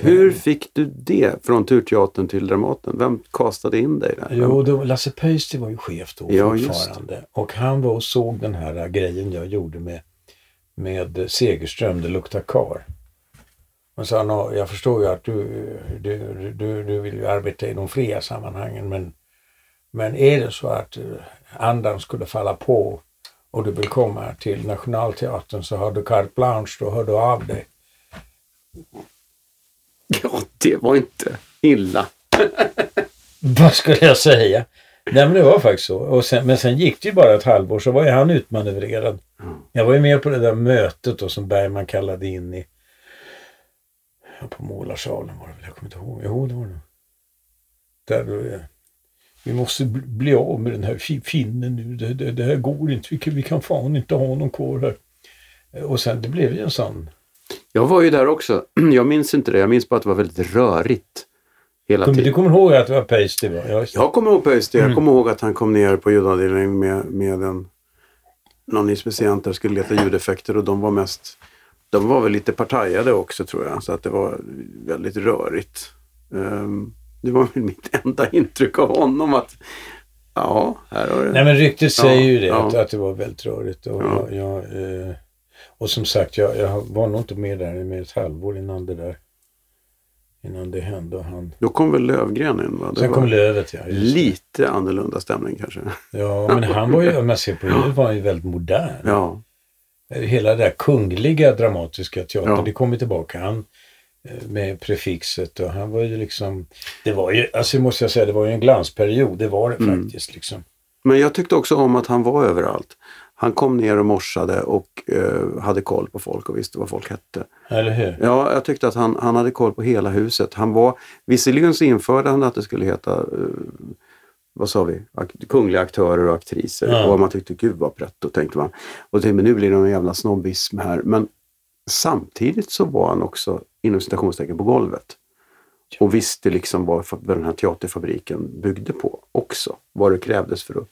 Hur fick du det från Turteatern till Dramaten? Vem kastade in dig där? Jo, då, Lasse Pöysti var ju chef då Ja, fortfarande. Och han var och såg den här äh, grejen jag gjorde med, med Segerström, Det luktar kar. Och sa han, "Ja, jag förstår ju att du, du, du, du vill ju arbeta i de fria sammanhangen, men, men är det så att eh, andan skulle falla på och du vill komma till Nationalteatern så har du carte blanche, då hör du av dig. *laughs* Ja, det var inte illa. *laughs* Vad skulle jag säga? Nej men det var faktiskt så. Och sen, men sen gick det ju bara ett halvår så var ju han utmanövrerad. Jag var ju med på det där mötet då som Bergman kallade in i på målarsalen var det väl, jag kommer inte ihåg. Jo, det var det. Där då, eh, vi måste bli- av med den här fi- finnen nu. Det, det, det här går inte. Vi kan, vi kan fan inte ha någon kvar här. Och sen det blev ju en sån. Jag var ju där också. *clears throat* Jag minns inte det. Jag minns bara att det var väldigt rörigt hela Kom, du tiden. kommer ihåg att det var? Ja, just det. Jag kommer ihåg Pöysti. Jag kommer ihåg att han kom ner på ljudavdelningen med, med en någon inspicient där skulle leta ljudeffekter och de var mest de var väl lite partajade också tror jag, så att det var väldigt rörigt. Ehm, det var väl mitt enda *laughs* intryck av honom att ja, här har det... Nej men ryktet säger ju det, ja. att, att det var väldigt rörigt. Och, Ja. jag, jag, eh, och som sagt, jag, jag var nog inte med där i mer ett halvår innan det där innan det hände. Och han, Då kom väl Lövgren in va? Det sen kom Lövet ja. lite annorlunda stämning kanske. Ja, men han var ju, om man ser på *laughs* det, var han ju väldigt modern. Ja, Hela det där kungliga dramatiska teatern, Ja. det kom ju tillbaka. Han eh, med prefixet och han var ju liksom, det var ju, alltså måste jag säga, det var ju en glansperiod, det var det Mm. faktiskt liksom. men jag tyckte också om att han var överallt. Han kom ner och morsade och eh, hade koll på folk och visste vad folk hette. Eller hur? Ja, jag tyckte att han, han hade koll på hela huset. Han var, visserligen så införde han att det skulle heta, eh, vad sa vi, kungliga aktörer och aktriser. Ja. Och man tyckte, gud vad brett, då tänkte man. Och tänkte, men nu blir det någon jävla snobbism här. Men samtidigt så var han också, inom citationstecken, på golvet. Och visste liksom vad den här teaterfabriken byggde på också. Vad det krävdes för att...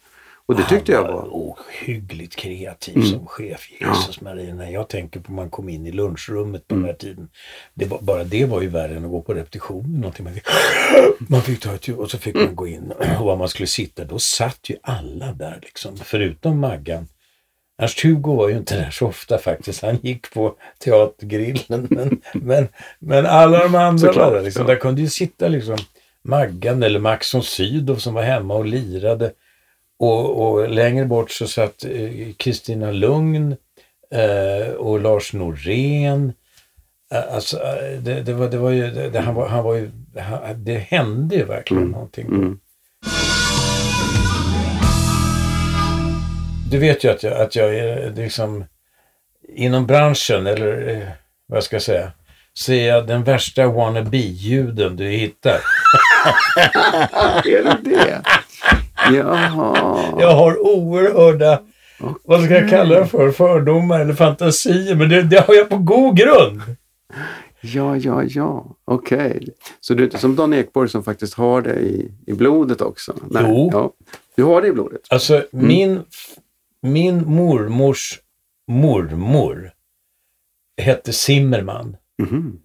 Och det tyckte jag var... ohyggligt kreativ Mm. som chef. Jesus Maria, när jag tänker på man kom in i lunchrummet på den här tiden. Det var, bara det var ju värre än att gå på repetition. Någonting. Man, fick, *sniffs* man fick ta ett och så fick man gå in *sniffs* och var man skulle sitta. Då satt ju alla där liksom, förutom Maggan. Ernst-Hugo var ju inte där så ofta faktiskt. Han gick på teatergrillen. *laughs* Men, men, men alla de andra Såklart, var där. Liksom. ja. Där kunde ju sitta liksom Maggan eller Max von Sydow som var hemma och lirade. Och, och längre bort så satt eh, Kristina Lugn eh, och Lars Norén. Eh, alltså, det, det, var, det var ju, det, han var, han var ju, han, det hände ju verkligen någonting. Mm. Du vet ju att jag, att jag är liksom inom branschen, eller vad ska jag säga, så är jag den värsta wannabe-juden du hittar. *laughs* Är det det? Jaha. Jag har oerhörda, vad ska jag kalla det för, fördomar eller fantasier, men det, det har jag på god grund. Ja, ja, ja. Okej. Så du är inte som Dan Ekborg som faktiskt har det i, i blodet också? Jo. Ja. Du har det i blodet? Alltså min, min mormors mormor hette Zimmerman. Mhm.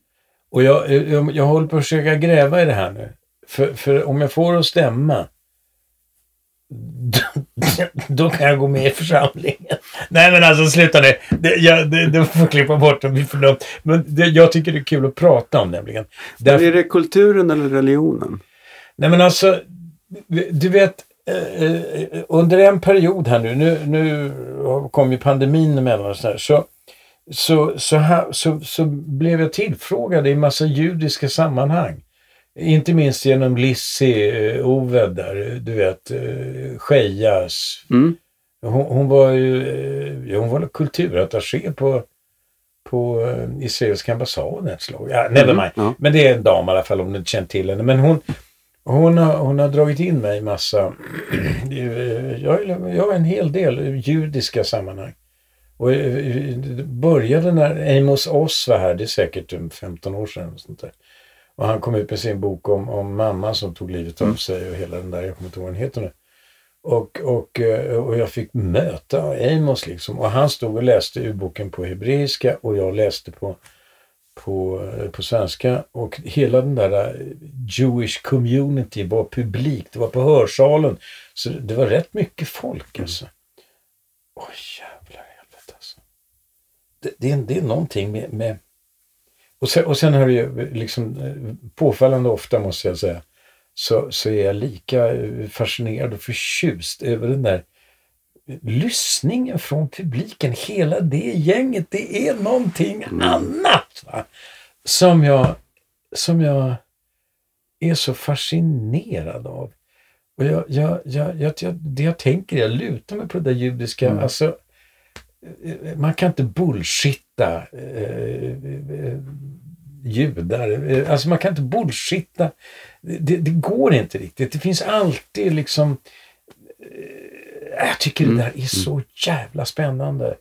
Och jag, jag, jag håller på att försöka gräva i det här nu. För, för om jag får det att stämma, då, kan jag gå med i församlingen. Nej men alltså sluta nu. Det, jag, det, det får klippa bort det blir för dumt. Men det, jag tycker det är kul att prata om nämligen. Därför, Är det kulturen eller religionen? Nej men alltså, du vet, eh, eh, under en period här nu, nu, nu kom ju pandemin emellan så, där, så, så, så, här, så, så blev jag tillfrågad i massa judiska sammanhang. Inte minst genom Lissi eh, Oved där, du vet, eh, Shejas. Mm. Hon, hon var ju eh, ja, hon var kulturattaché på, på israeliska ambassaden ett slag. Ja, never mind. Ja. Men det är en dam i alla fall om du inte känt till henne. Men hon, hon, har, hon har dragit in mig i massa, *clears throat* jag, jag en hel del judiska sammanhang. Och det började när Amos Oz var här, det är säkert um, 15 år sedan. Sånt där. Och han kom ut med sin bok om, om mamman som tog livet av sig och hela den där, jag kommer inte ihåg vad den heter nu. Och, och, eh, och jag fick möta Amos liksom. Och han stod och läste ur boken på hebreiska och jag läste på, på, eh, på svenska. Och hela den där eh, Jewish community var publik. Det var på hörsalen. Så det var rätt mycket folk alltså. Oj jävlar i helvete alltså. Det, det, är, det är någonting med... med och, sen, och sen har det ju liksom eh, påfallande ofta måste jag säga så, så är jag lika eh, fascinerad och förtjust över den där lyssningen från publiken. Hela det gänget, det är någonting annat. Va? Som, jag, som jag är så fascinerad av. Och jag, jag, jag, jag, jag, det jag tänker, jag lutar mig på det där judiska. Alltså, eh, man kan inte bullshitta eh, eh, judar. Eh, Alltså man kan inte bullshitta. Det, det går inte riktigt. Det finns alltid liksom... Eh, jag tycker det där är så jävla spännande.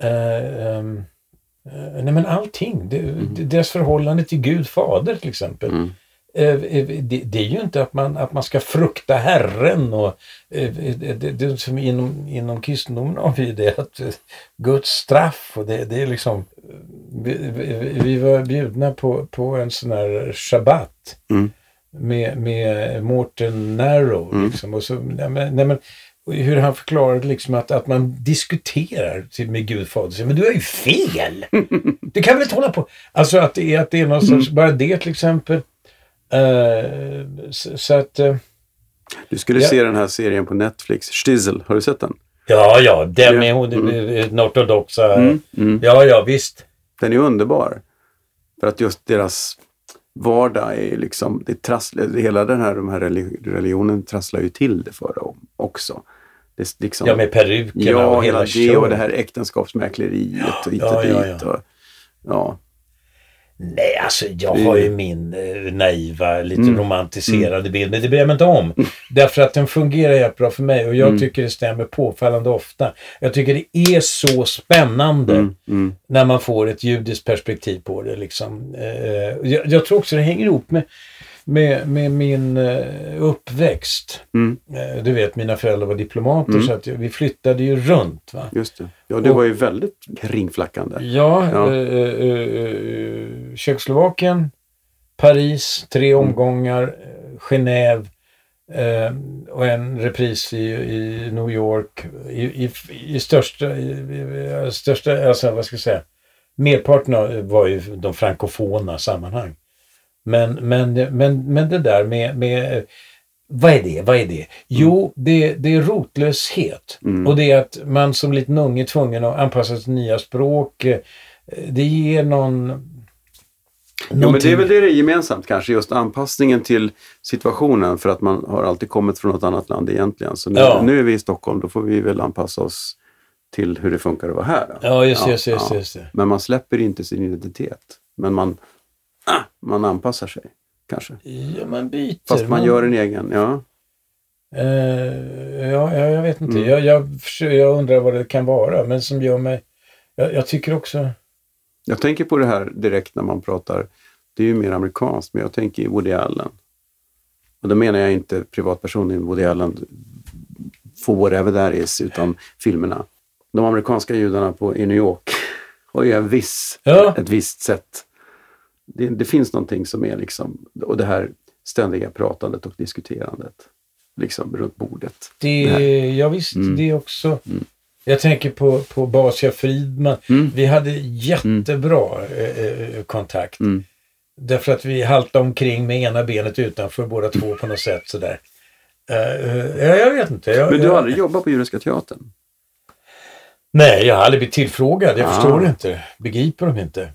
Eh, ehm, eh, nej men allting. Det, det, deras förhållande till Gud fader till exempel. Mm. Eh, eh, det, är ju inte att man, att man ska frukta Herren och eh, det, det, som inom, inom kristendomen har vi det att Guds straff och det, det är liksom vi, vi, var bjudna på, på en sån här shabbat Mm. med, med Morten Narrow. Liksom, och så, nej, men, nej, men, hur han förklarade liksom att, att man diskuterar med Gud fader. Men du har ju fel! *laughs* Du kan väl inte hålla på. Alltså att det är, att det är någon sorts, bara det till exempel. Eh, så, så att, eh, Du skulle Ja. se den här serien på Netflix, Stiesel, har du sett den? ja, ja, den med hon, mm. den ortodoxa. Mm. Mm. Ja, ja, visst. Den är underbar. För att just deras vardag är liksom, det trasslar, hela den här, de här relig- religionen trasslar ju till det för dem också. Det liksom, Ja, med perukerna ja, och hela det och det här äktenskapsmäkleriet och hit och ja, dit. ja. Och, ja. Nej, alltså jag har ju min eh, naiva, lite Mm. romantiserade bild, men det bryr jag mig inte om. Därför att den fungerar jättebra bra för mig och jag Mm. tycker det stämmer påfallande ofta. Jag tycker det är så spännande Mm, mm, när man får ett judiskt perspektiv på det. Liksom. Eh, jag, jag tror också det hänger ihop med, med, med min eh, uppväxt. mm, Eh, du vet, mina föräldrar var diplomater Mm. så att vi flyttade ju runt. Va? just det. Ja, det Och- var ju väldigt kringflackande. Ja, Ja. Eh, eh, Tjeckoslovakien, Paris, tre Mm. omgångar, Genève eh, och en repris i, i New York. I, i, i största, i, i, största, alltså vad ska jag säga, merparten av- var ju de frankofona sammanhang. Men, men, men, men det där med, med vad är det? Vad är det? Jo, det, det är rotlöshet. Mm. Och det är att man som liten unge är tvungen att anpassa sig till nya språk. Eh, Det ger någon... Jo, men det är väl det det är gemensamt kanske, just anpassningen till situationen för att man har alltid kommit från något annat land egentligen. Så nu, Ja. nu är vi i Stockholm, då får vi väl anpassa oss till hur det funkar att vara här. Då. Ja, just Ja, just just ja. just det. Men man släpper inte sin identitet. Men man, man anpassar sig kanske. Ja, man byter. Fast man gör en egen, ja. Eh, ja, ja, jag vet inte. Mm. Jag, jag, jag undrar vad det kan vara, men som gör mig... Jag, jag tycker också... Jag tänker på det här direkt när man pratar, det är ju mer amerikanskt, men jag tänker i Woody Allen. Och då menar jag inte privatpersonen Woody Allen, for whatever that is, utan filmerna. De amerikanska judarna på, i New York *laughs* har ju en viss, Ja. ett visst sätt. Det, det finns någonting som är liksom, och det här ständiga pratandet och diskuterandet, liksom runt bordet. Det, Det ja, visst, Mm. det också. Jag tänker på, på Basia Fridman. Mm. Vi hade jättebra eh, eh, kontakt. Mm. Därför att vi haltade omkring med ena benet utanför båda två på något sätt sådär. Uh, ja, jag vet inte. Jag, Men du jag, har aldrig jobbat på Judiska Teatern? Nej, jag har aldrig blivit tillfrågad. Jag Ah. förstår inte. Begriper de inte?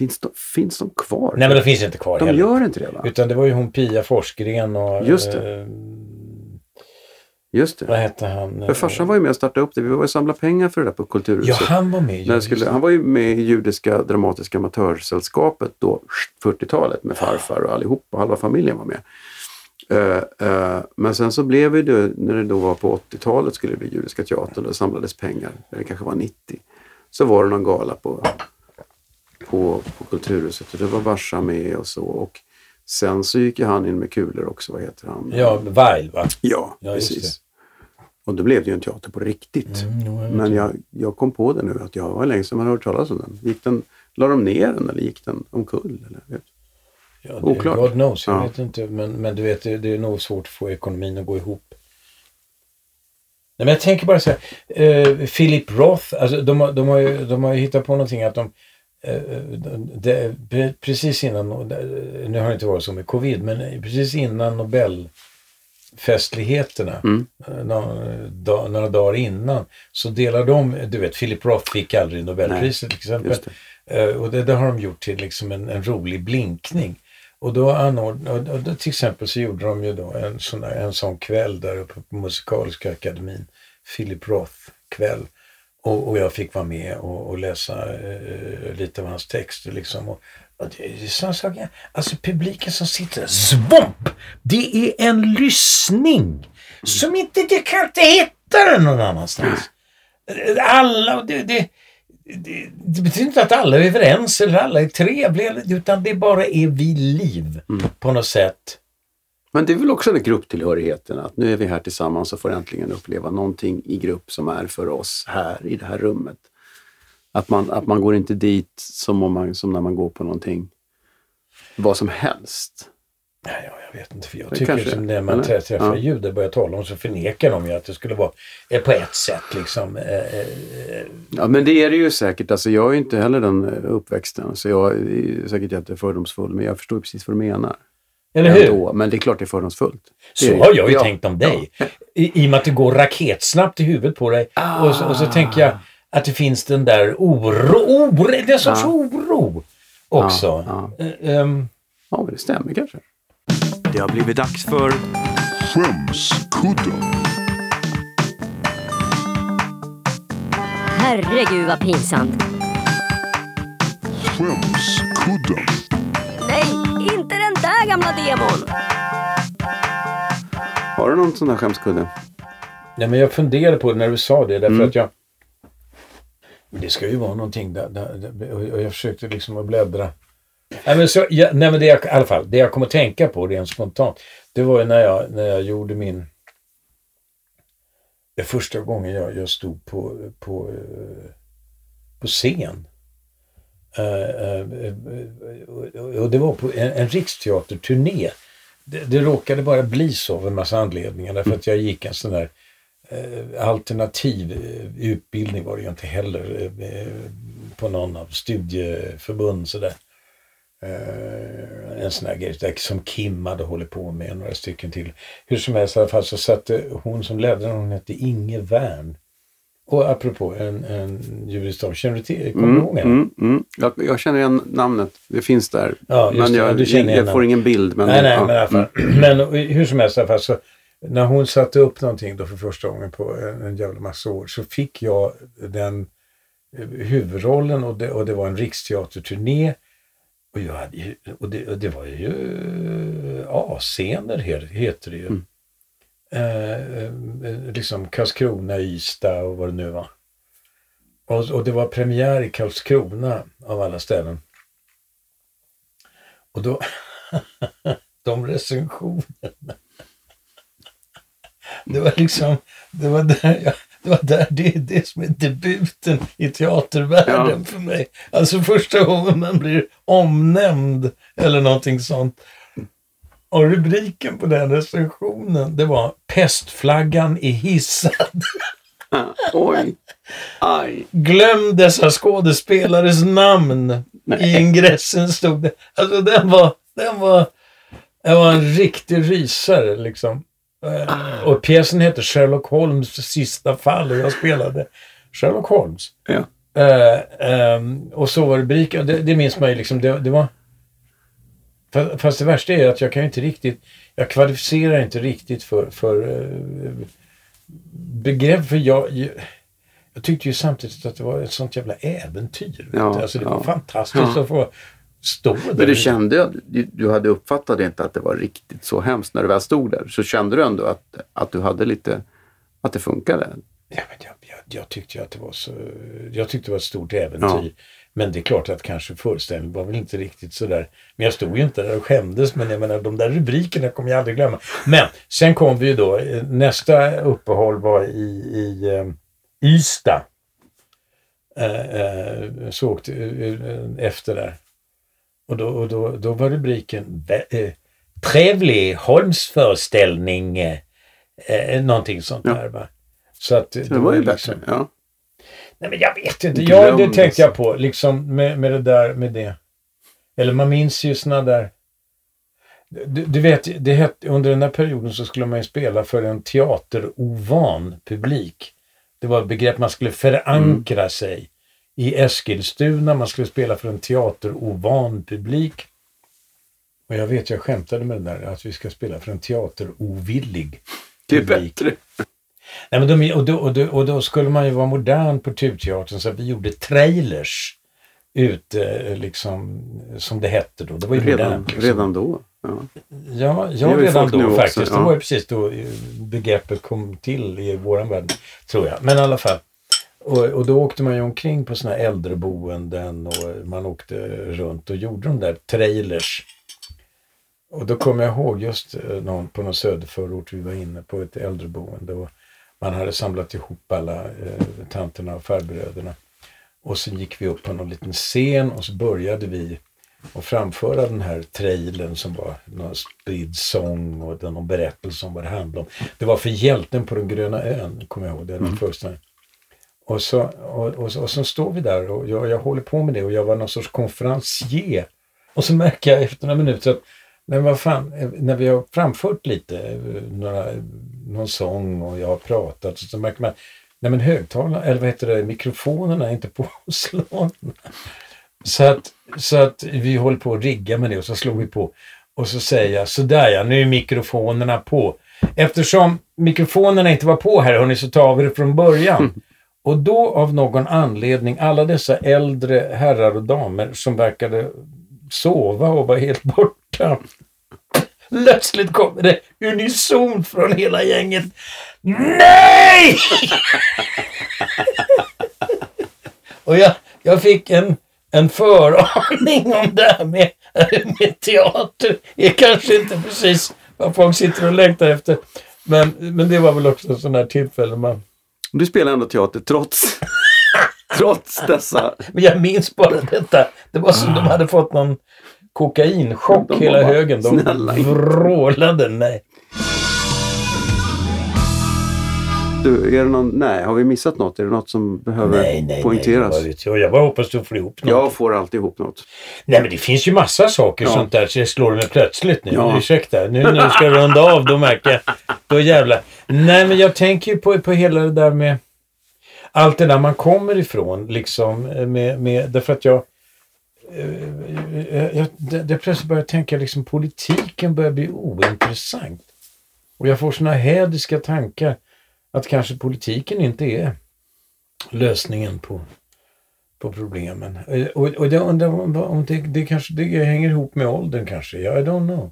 Finns de, finns de kvar? Nej, men de finns inte kvar de heller. gör inte det va? Utan det var ju hon Pia Forsgren och... Just det. eh, Just det. vad hette han? För farsan var ju med och startade upp det. Vi var ju samlade pengar för det där på Ja, Kulturhuset. han var med. När skulle, han var ju med i Judiska Dramatiska Amatörsällskapet då, 40-talet med farfar och allihop och halva familjen var med. Eh, eh, men sen så blev det, när det då var på 80-talet skulle det bli Judiska Teatern, då samlades pengar, det kanske var 90. Så var det någon gala på, på, på Kulturhuset och det var Barsa med och så. Och sen så gick ju han in med kulor också, vad heter han? Ja, Weil va? Ja, Ja, precis. Och då blev det ju en teater på riktigt. Mm, jo, jag Men jag, jag kom på det nu att jag var länge sedan man hört talas om den. Gick den. La de ner den eller gick den omkull? Eller? vet- Ja, det, Oklart. God knows, jag Ja. vet inte. Men, men du vet, det, det är nog svårt att få ekonomin att gå ihop. Nej, men jag tänker bara så här. Eh, Philip Roth, alltså, de, har- de, har ju, de har ju hittat på någonting att de, eh, de, de pre- precis innan, det- nu har det inte varit så med covid, men precis innan Nobelfestligheterna, Mm. eh, några, dag, några dagar innan, så delar de, du vet, Philip Roth fick aldrig Nobelpriset till exempel. Det. Eh, och det, det har de gjort till liksom en, en rolig blinkning. Och då anord, och, och då, till exempel så gjorde de ju då en sån, där, en sån kväll där uppe på Musikaliska akademin, Philip Roth-kväll. Och, och jag fick vara med och, och läsa eh, lite av hans texter liksom. Och, och det är sådana saker. Alltså publiken som sitter svamp! Det är en lyssning som inte, du kan inte hitta den någon annanstans. Alla, det, det, det, det betyder inte att alla är överens eller alla är trevliga, utan det bara är vi liv på något sätt. Men det är väl också den grupptillhörigheten, att nu är vi här tillsammans och får äntligen uppleva någonting i grupp som är för oss här i det här rummet. Att man, att man går inte dit som, om man, som när man går på någonting, vad som helst. Nej, ja, jag vet inte, för jag Det tycker kanske- som när man eller? trä- träffar Ja. judar börjar tala om så förnekar de ju att det skulle vara eh, på ett sätt liksom. Eh, eh, Ja, men det är det ju säkert. Alltså, jag är inte heller den uppväxten, så jag är säkert jättefördomsfull, men jag förstår precis vad du menar. Eller hur? Ändå. Men det är klart det är fördomsfullt. Det är Så det. har jag ju Ja. tänkt om dig. I, I och med att det går raketsnabbt i huvudet på dig. Och, så, och så tänker jag att det finns den där oro, oro det är en sorts Ja. oro också. Ja, Eh, ehm, Ja, men det stämmer kanske. Det har blivit dags för Skämskudden. Herregud vad pinsamt. Skämskudden. Nej, gamla demon. Har du någon sån där skämskudde? Nej, men jag funderade på det när du sa det därför Mm. att jag... Men det ska ju vara någonting där, där, där och jag försökte liksom att bläddra. Nej men, så, ja, nej, men det jag, i alla fall, det jag kom att tänka på rent spontant, det var ju när jag, när jag gjorde min... Det första gången jag, jag stod på, på, eh, på scen. Eh, eh, eh, och- det var på en, en riksteaterturné. Det, det råkade bara bli så av en massa anledningar. Därför att jag gick en sån där alternativ utbildning var det ju inte heller på någon av studieförbund sådär. En sån här grej som Kim hade hållit på med, några stycken till. Hur som helst i alla fall så satte hon som ledde den, hon hette Inge Wern. Och apropå en, en judisk dag, känner du till, kommer du ihåg henne? Mm, mm. Jag, jag känner igen namnet. Det finns där. Ja, men det. jag, känner igen jag får ingen bild. Men nej, nej, ja, men i alla fall. mm. Men hur som helst i alla fall så när hon satte upp någonting då för första gången på en, en jävla massa år så fick jag den eh, huvudrollen och det, och det var en riksteaterturné. Och, jag hade och, det, och det var ju eh, A-scener he- heter det ju. Mm. Eh, eh, liksom Karlskrona, Ystad och vad det nu var. Och, och det var premiär i Karlskrona av alla ställen. Och då, *laughs* de recensionerna. Det var liksom, det var där, jag, det var där det är det som är debuten i teatervärlden Ja. för mig. Alltså första gången man blir omnämnd eller någonting sånt. Och rubriken på den recensionen, det var Pestflaggan är hissad. Oj. Aj. Glöm dessa skådespelares namn. I ingressen stod det. Alltså den var, den var, den var en riktig rysare liksom. Eh, Och pjäsen heter Sherlock Holmes sista fall och jag spelade Sherlock Holmes. Ja. Eh, ehm, och så var rubriken, det, det minns man ju liksom, det, det var... fa- Fast det värsta är att jag kan inte riktigt, jag kvalificerar inte riktigt för, för eh, begrepp, för jag, jag, tyckte ju samtidigt att det var ett sånt jävla äventyr. Ja, alltså det var ja. fantastiskt Ja. att få stå där. Men du kände, du, du hade uppfattat inte att det var riktigt så hemskt när du väl stod där. Så kände du ändå att, att du hade lite, att det funkade? Ja, men jag, jag, jag tyckte ju att det var så... Jag tyckte det var ett stort äventyr. Men det är klart att kanske föreställningen var väl inte riktigt sådär. Men jag stod ju inte där och skämdes. Men jag menar, de där rubrikerna kommer jag aldrig glömma. Men sen kom vi ju då. eh, Nästa uppehåll var i, i eh, Ystad. Eh, eh, så åkte eh, efter där. Och då, och då, då var rubriken eh, Trevlig Holmsföreställning. Eh, någonting sånt Ja. där va. Så att Så det var ju bättre. Ja. Nej, men jag vet inte. Glöm Ja, det tänkte jag på. Liksom med, med det där med det. Eller man minns ju såna där... Du, du vet, det hette, under den här perioden så skulle man ju spela för en teaterovan publik. Det var ett begrepp man skulle förankra sig i Eskilstuna. Man skulle spela för en teaterovan publik. Och jag vet, jag skämtade med det där att vi ska spela för en teaterovillig Det är publik. bättre. Nej, men de, och, då, och, då, och då skulle man ju vara modern på Turteatern så vi gjorde trailers ute, eh, liksom, som det hette då. Det var ju Redan, modernt. Liksom. redan då. Ja. Ja, ja redan då också, faktiskt. ja. Det var ju precis då eh, begreppet kom till i våran värld, tror jag. Men i alla fall. Och, och då åkte man ju omkring på såna här äldreboenden och man åkte runt och gjorde de där trailers. Och då kommer jag ihåg just eh, någon, på någon söderförort, vi var inne på ett äldreboende och man hade samlat ihop alla eh, tanterna och farbröderna. Och sen gick vi upp på någon liten scen och så började vi att framföra den här trailern som var någon spridd sång och någon berättelse om vad det handlade om. Det var för hjälten på den gröna ön, kommer jag ihåg. Det var första. Och så, och, och, och så står vi där och jag, jag håller på med det och jag var någon sorts konferencier. Och så märker jag efter några minuter att men vad fan, eh, när vi har framfört lite, eh, några, någon sång och jag har pratat så märker man Nej men högtalarna, eller vad heter det, mikrofonerna är inte påslagna. *laughs* Så att, så att vi håller på att rigga med det och så slår vi på. Och så säger jag, sådär ja, nu är mikrofonerna på. Eftersom mikrofonerna inte var på här hörni, så tar vi det från början. *laughs* Och då av någon anledning, alla dessa äldre herrar och damer som verkade sova och var helt borta. Plötsligt kommer det unisont från hela gänget. Nej! och jag, jag fick en, en föraning om det här med, med teater. Det är kanske inte precis vad folk sitter och längtar efter. Men, men det var väl också sådana här tillfällen man... Du spelar ändå teater trots, trots dessa... *laughs* Men jag minns bara detta. Det var som de hade fått någon kokainchock De hela bara, högen. De "Snälla, inte." vrålade. Nej. Du, är det någon, nej, har vi missat något? Är det något som behöver Nej, nej, poängteras? nej. Jag, jag bara hoppas du får ihop något. Jag får alltid ihop något. Nej, men det finns ju massa saker Ja. sånt där så jag slår mig plötsligt nu. Ja. Ursäkta, nu när du ska runda av då märker jag. Då jävlar. Nej, men jag tänker ju på, på hela det där med allt det där man kommer ifrån liksom eh, med, med därför att jag eh, eh, jag, det, det plötsligt börjar tänka liksom politiken börjar bli ointressant. Och jag får såna hädiska tankar att kanske politiken inte är lösningen på, på problemen. Och, och jag undrar om, om det, det kanske det hänger ihop med åldern kanske. I don't know.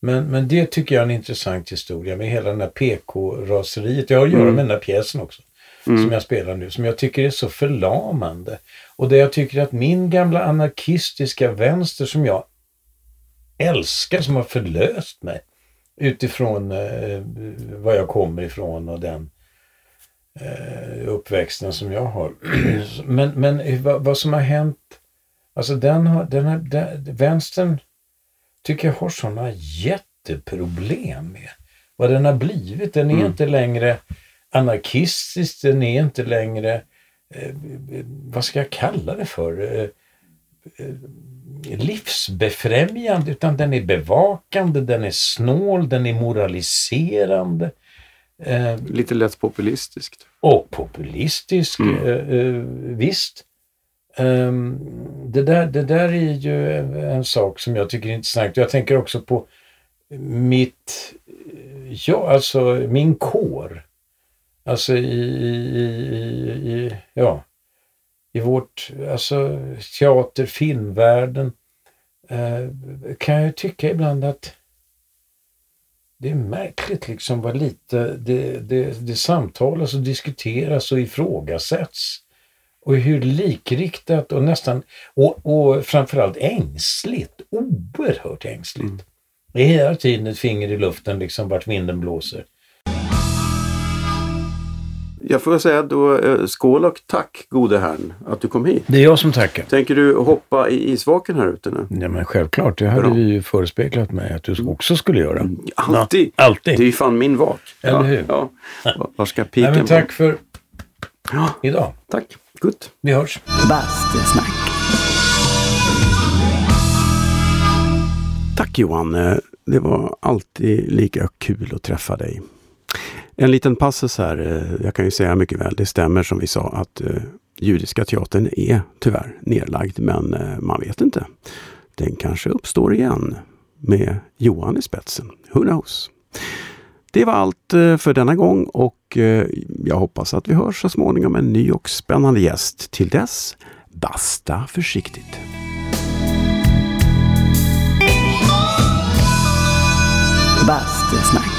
Men, men det tycker jag är en intressant historia med hela den här PK-raseriet. Jag har att göra med den här pjäsen också. Som jag spelar nu. Som jag tycker är så förlamande. Och där jag tycker att min gamla anarkistiska vänster som jag älskar, som har förlöst mig utifrån eh, var jag kommer ifrån och den eh, uppväxten som jag har. *clears throat* men men vad, vad som har hänt, alltså den har, den har, den, vänstern tycker jag har sådana jätteproblem med vad den har blivit. Den är inte längre anarkistisk, den är inte längre, eh, vad ska jag kalla det för? Eh, eh, livsbefrämjande utan den är bevakande, den är snål, den är moraliserande eh, Lite lätt populistiskt. och populistisk. Mm. Eh, visst. Ehm, det, där, det där är ju en sak som jag tycker är intressant. Jag tänker också på mitt, ja alltså min kår. Alltså i, i, i, ja, i vårt, alltså teater, filmvärlden eh, kan jag tycka ibland att det är märkligt liksom vad lite det, det, det samtalas och diskuteras och ifrågasätts. Och hur likriktat och nästan, och, och framförallt ängsligt, oerhört ängsligt. Det är hela tiden ett finger i luften liksom vart vinden blåser. Jag får säga då eh, skål och tack gode herrn att du kom hit. Det är jag som tackar. Tänker du hoppa i isvaken här ute nu? Ja, men självklart, det hade Bra. vi ju förespeglat mig att du också skulle göra. Alltid! Ja, alltid. Det är ju fan min vak. Eller ja, hur? Ja. *laughs* Var- Var ska Nej, piken men tack för Ja, idag. tack. Gott. Vi hörs. Bastusnack. Tack Johan. Eh, Det var alltid lika kul att träffa dig. En liten passus här. Eh, jag kan ju säga mycket väl, det stämmer som vi sa att eh, judiska teatern är tyvärr nedlagd, men eh, man vet inte. Den kanske uppstår igen med Johan i spetsen. Who knows? Det var allt för denna gång och jag hoppas att vi hörs så småningom med en ny och spännande gäst. Till dess, basta försiktigt. Bastusnack.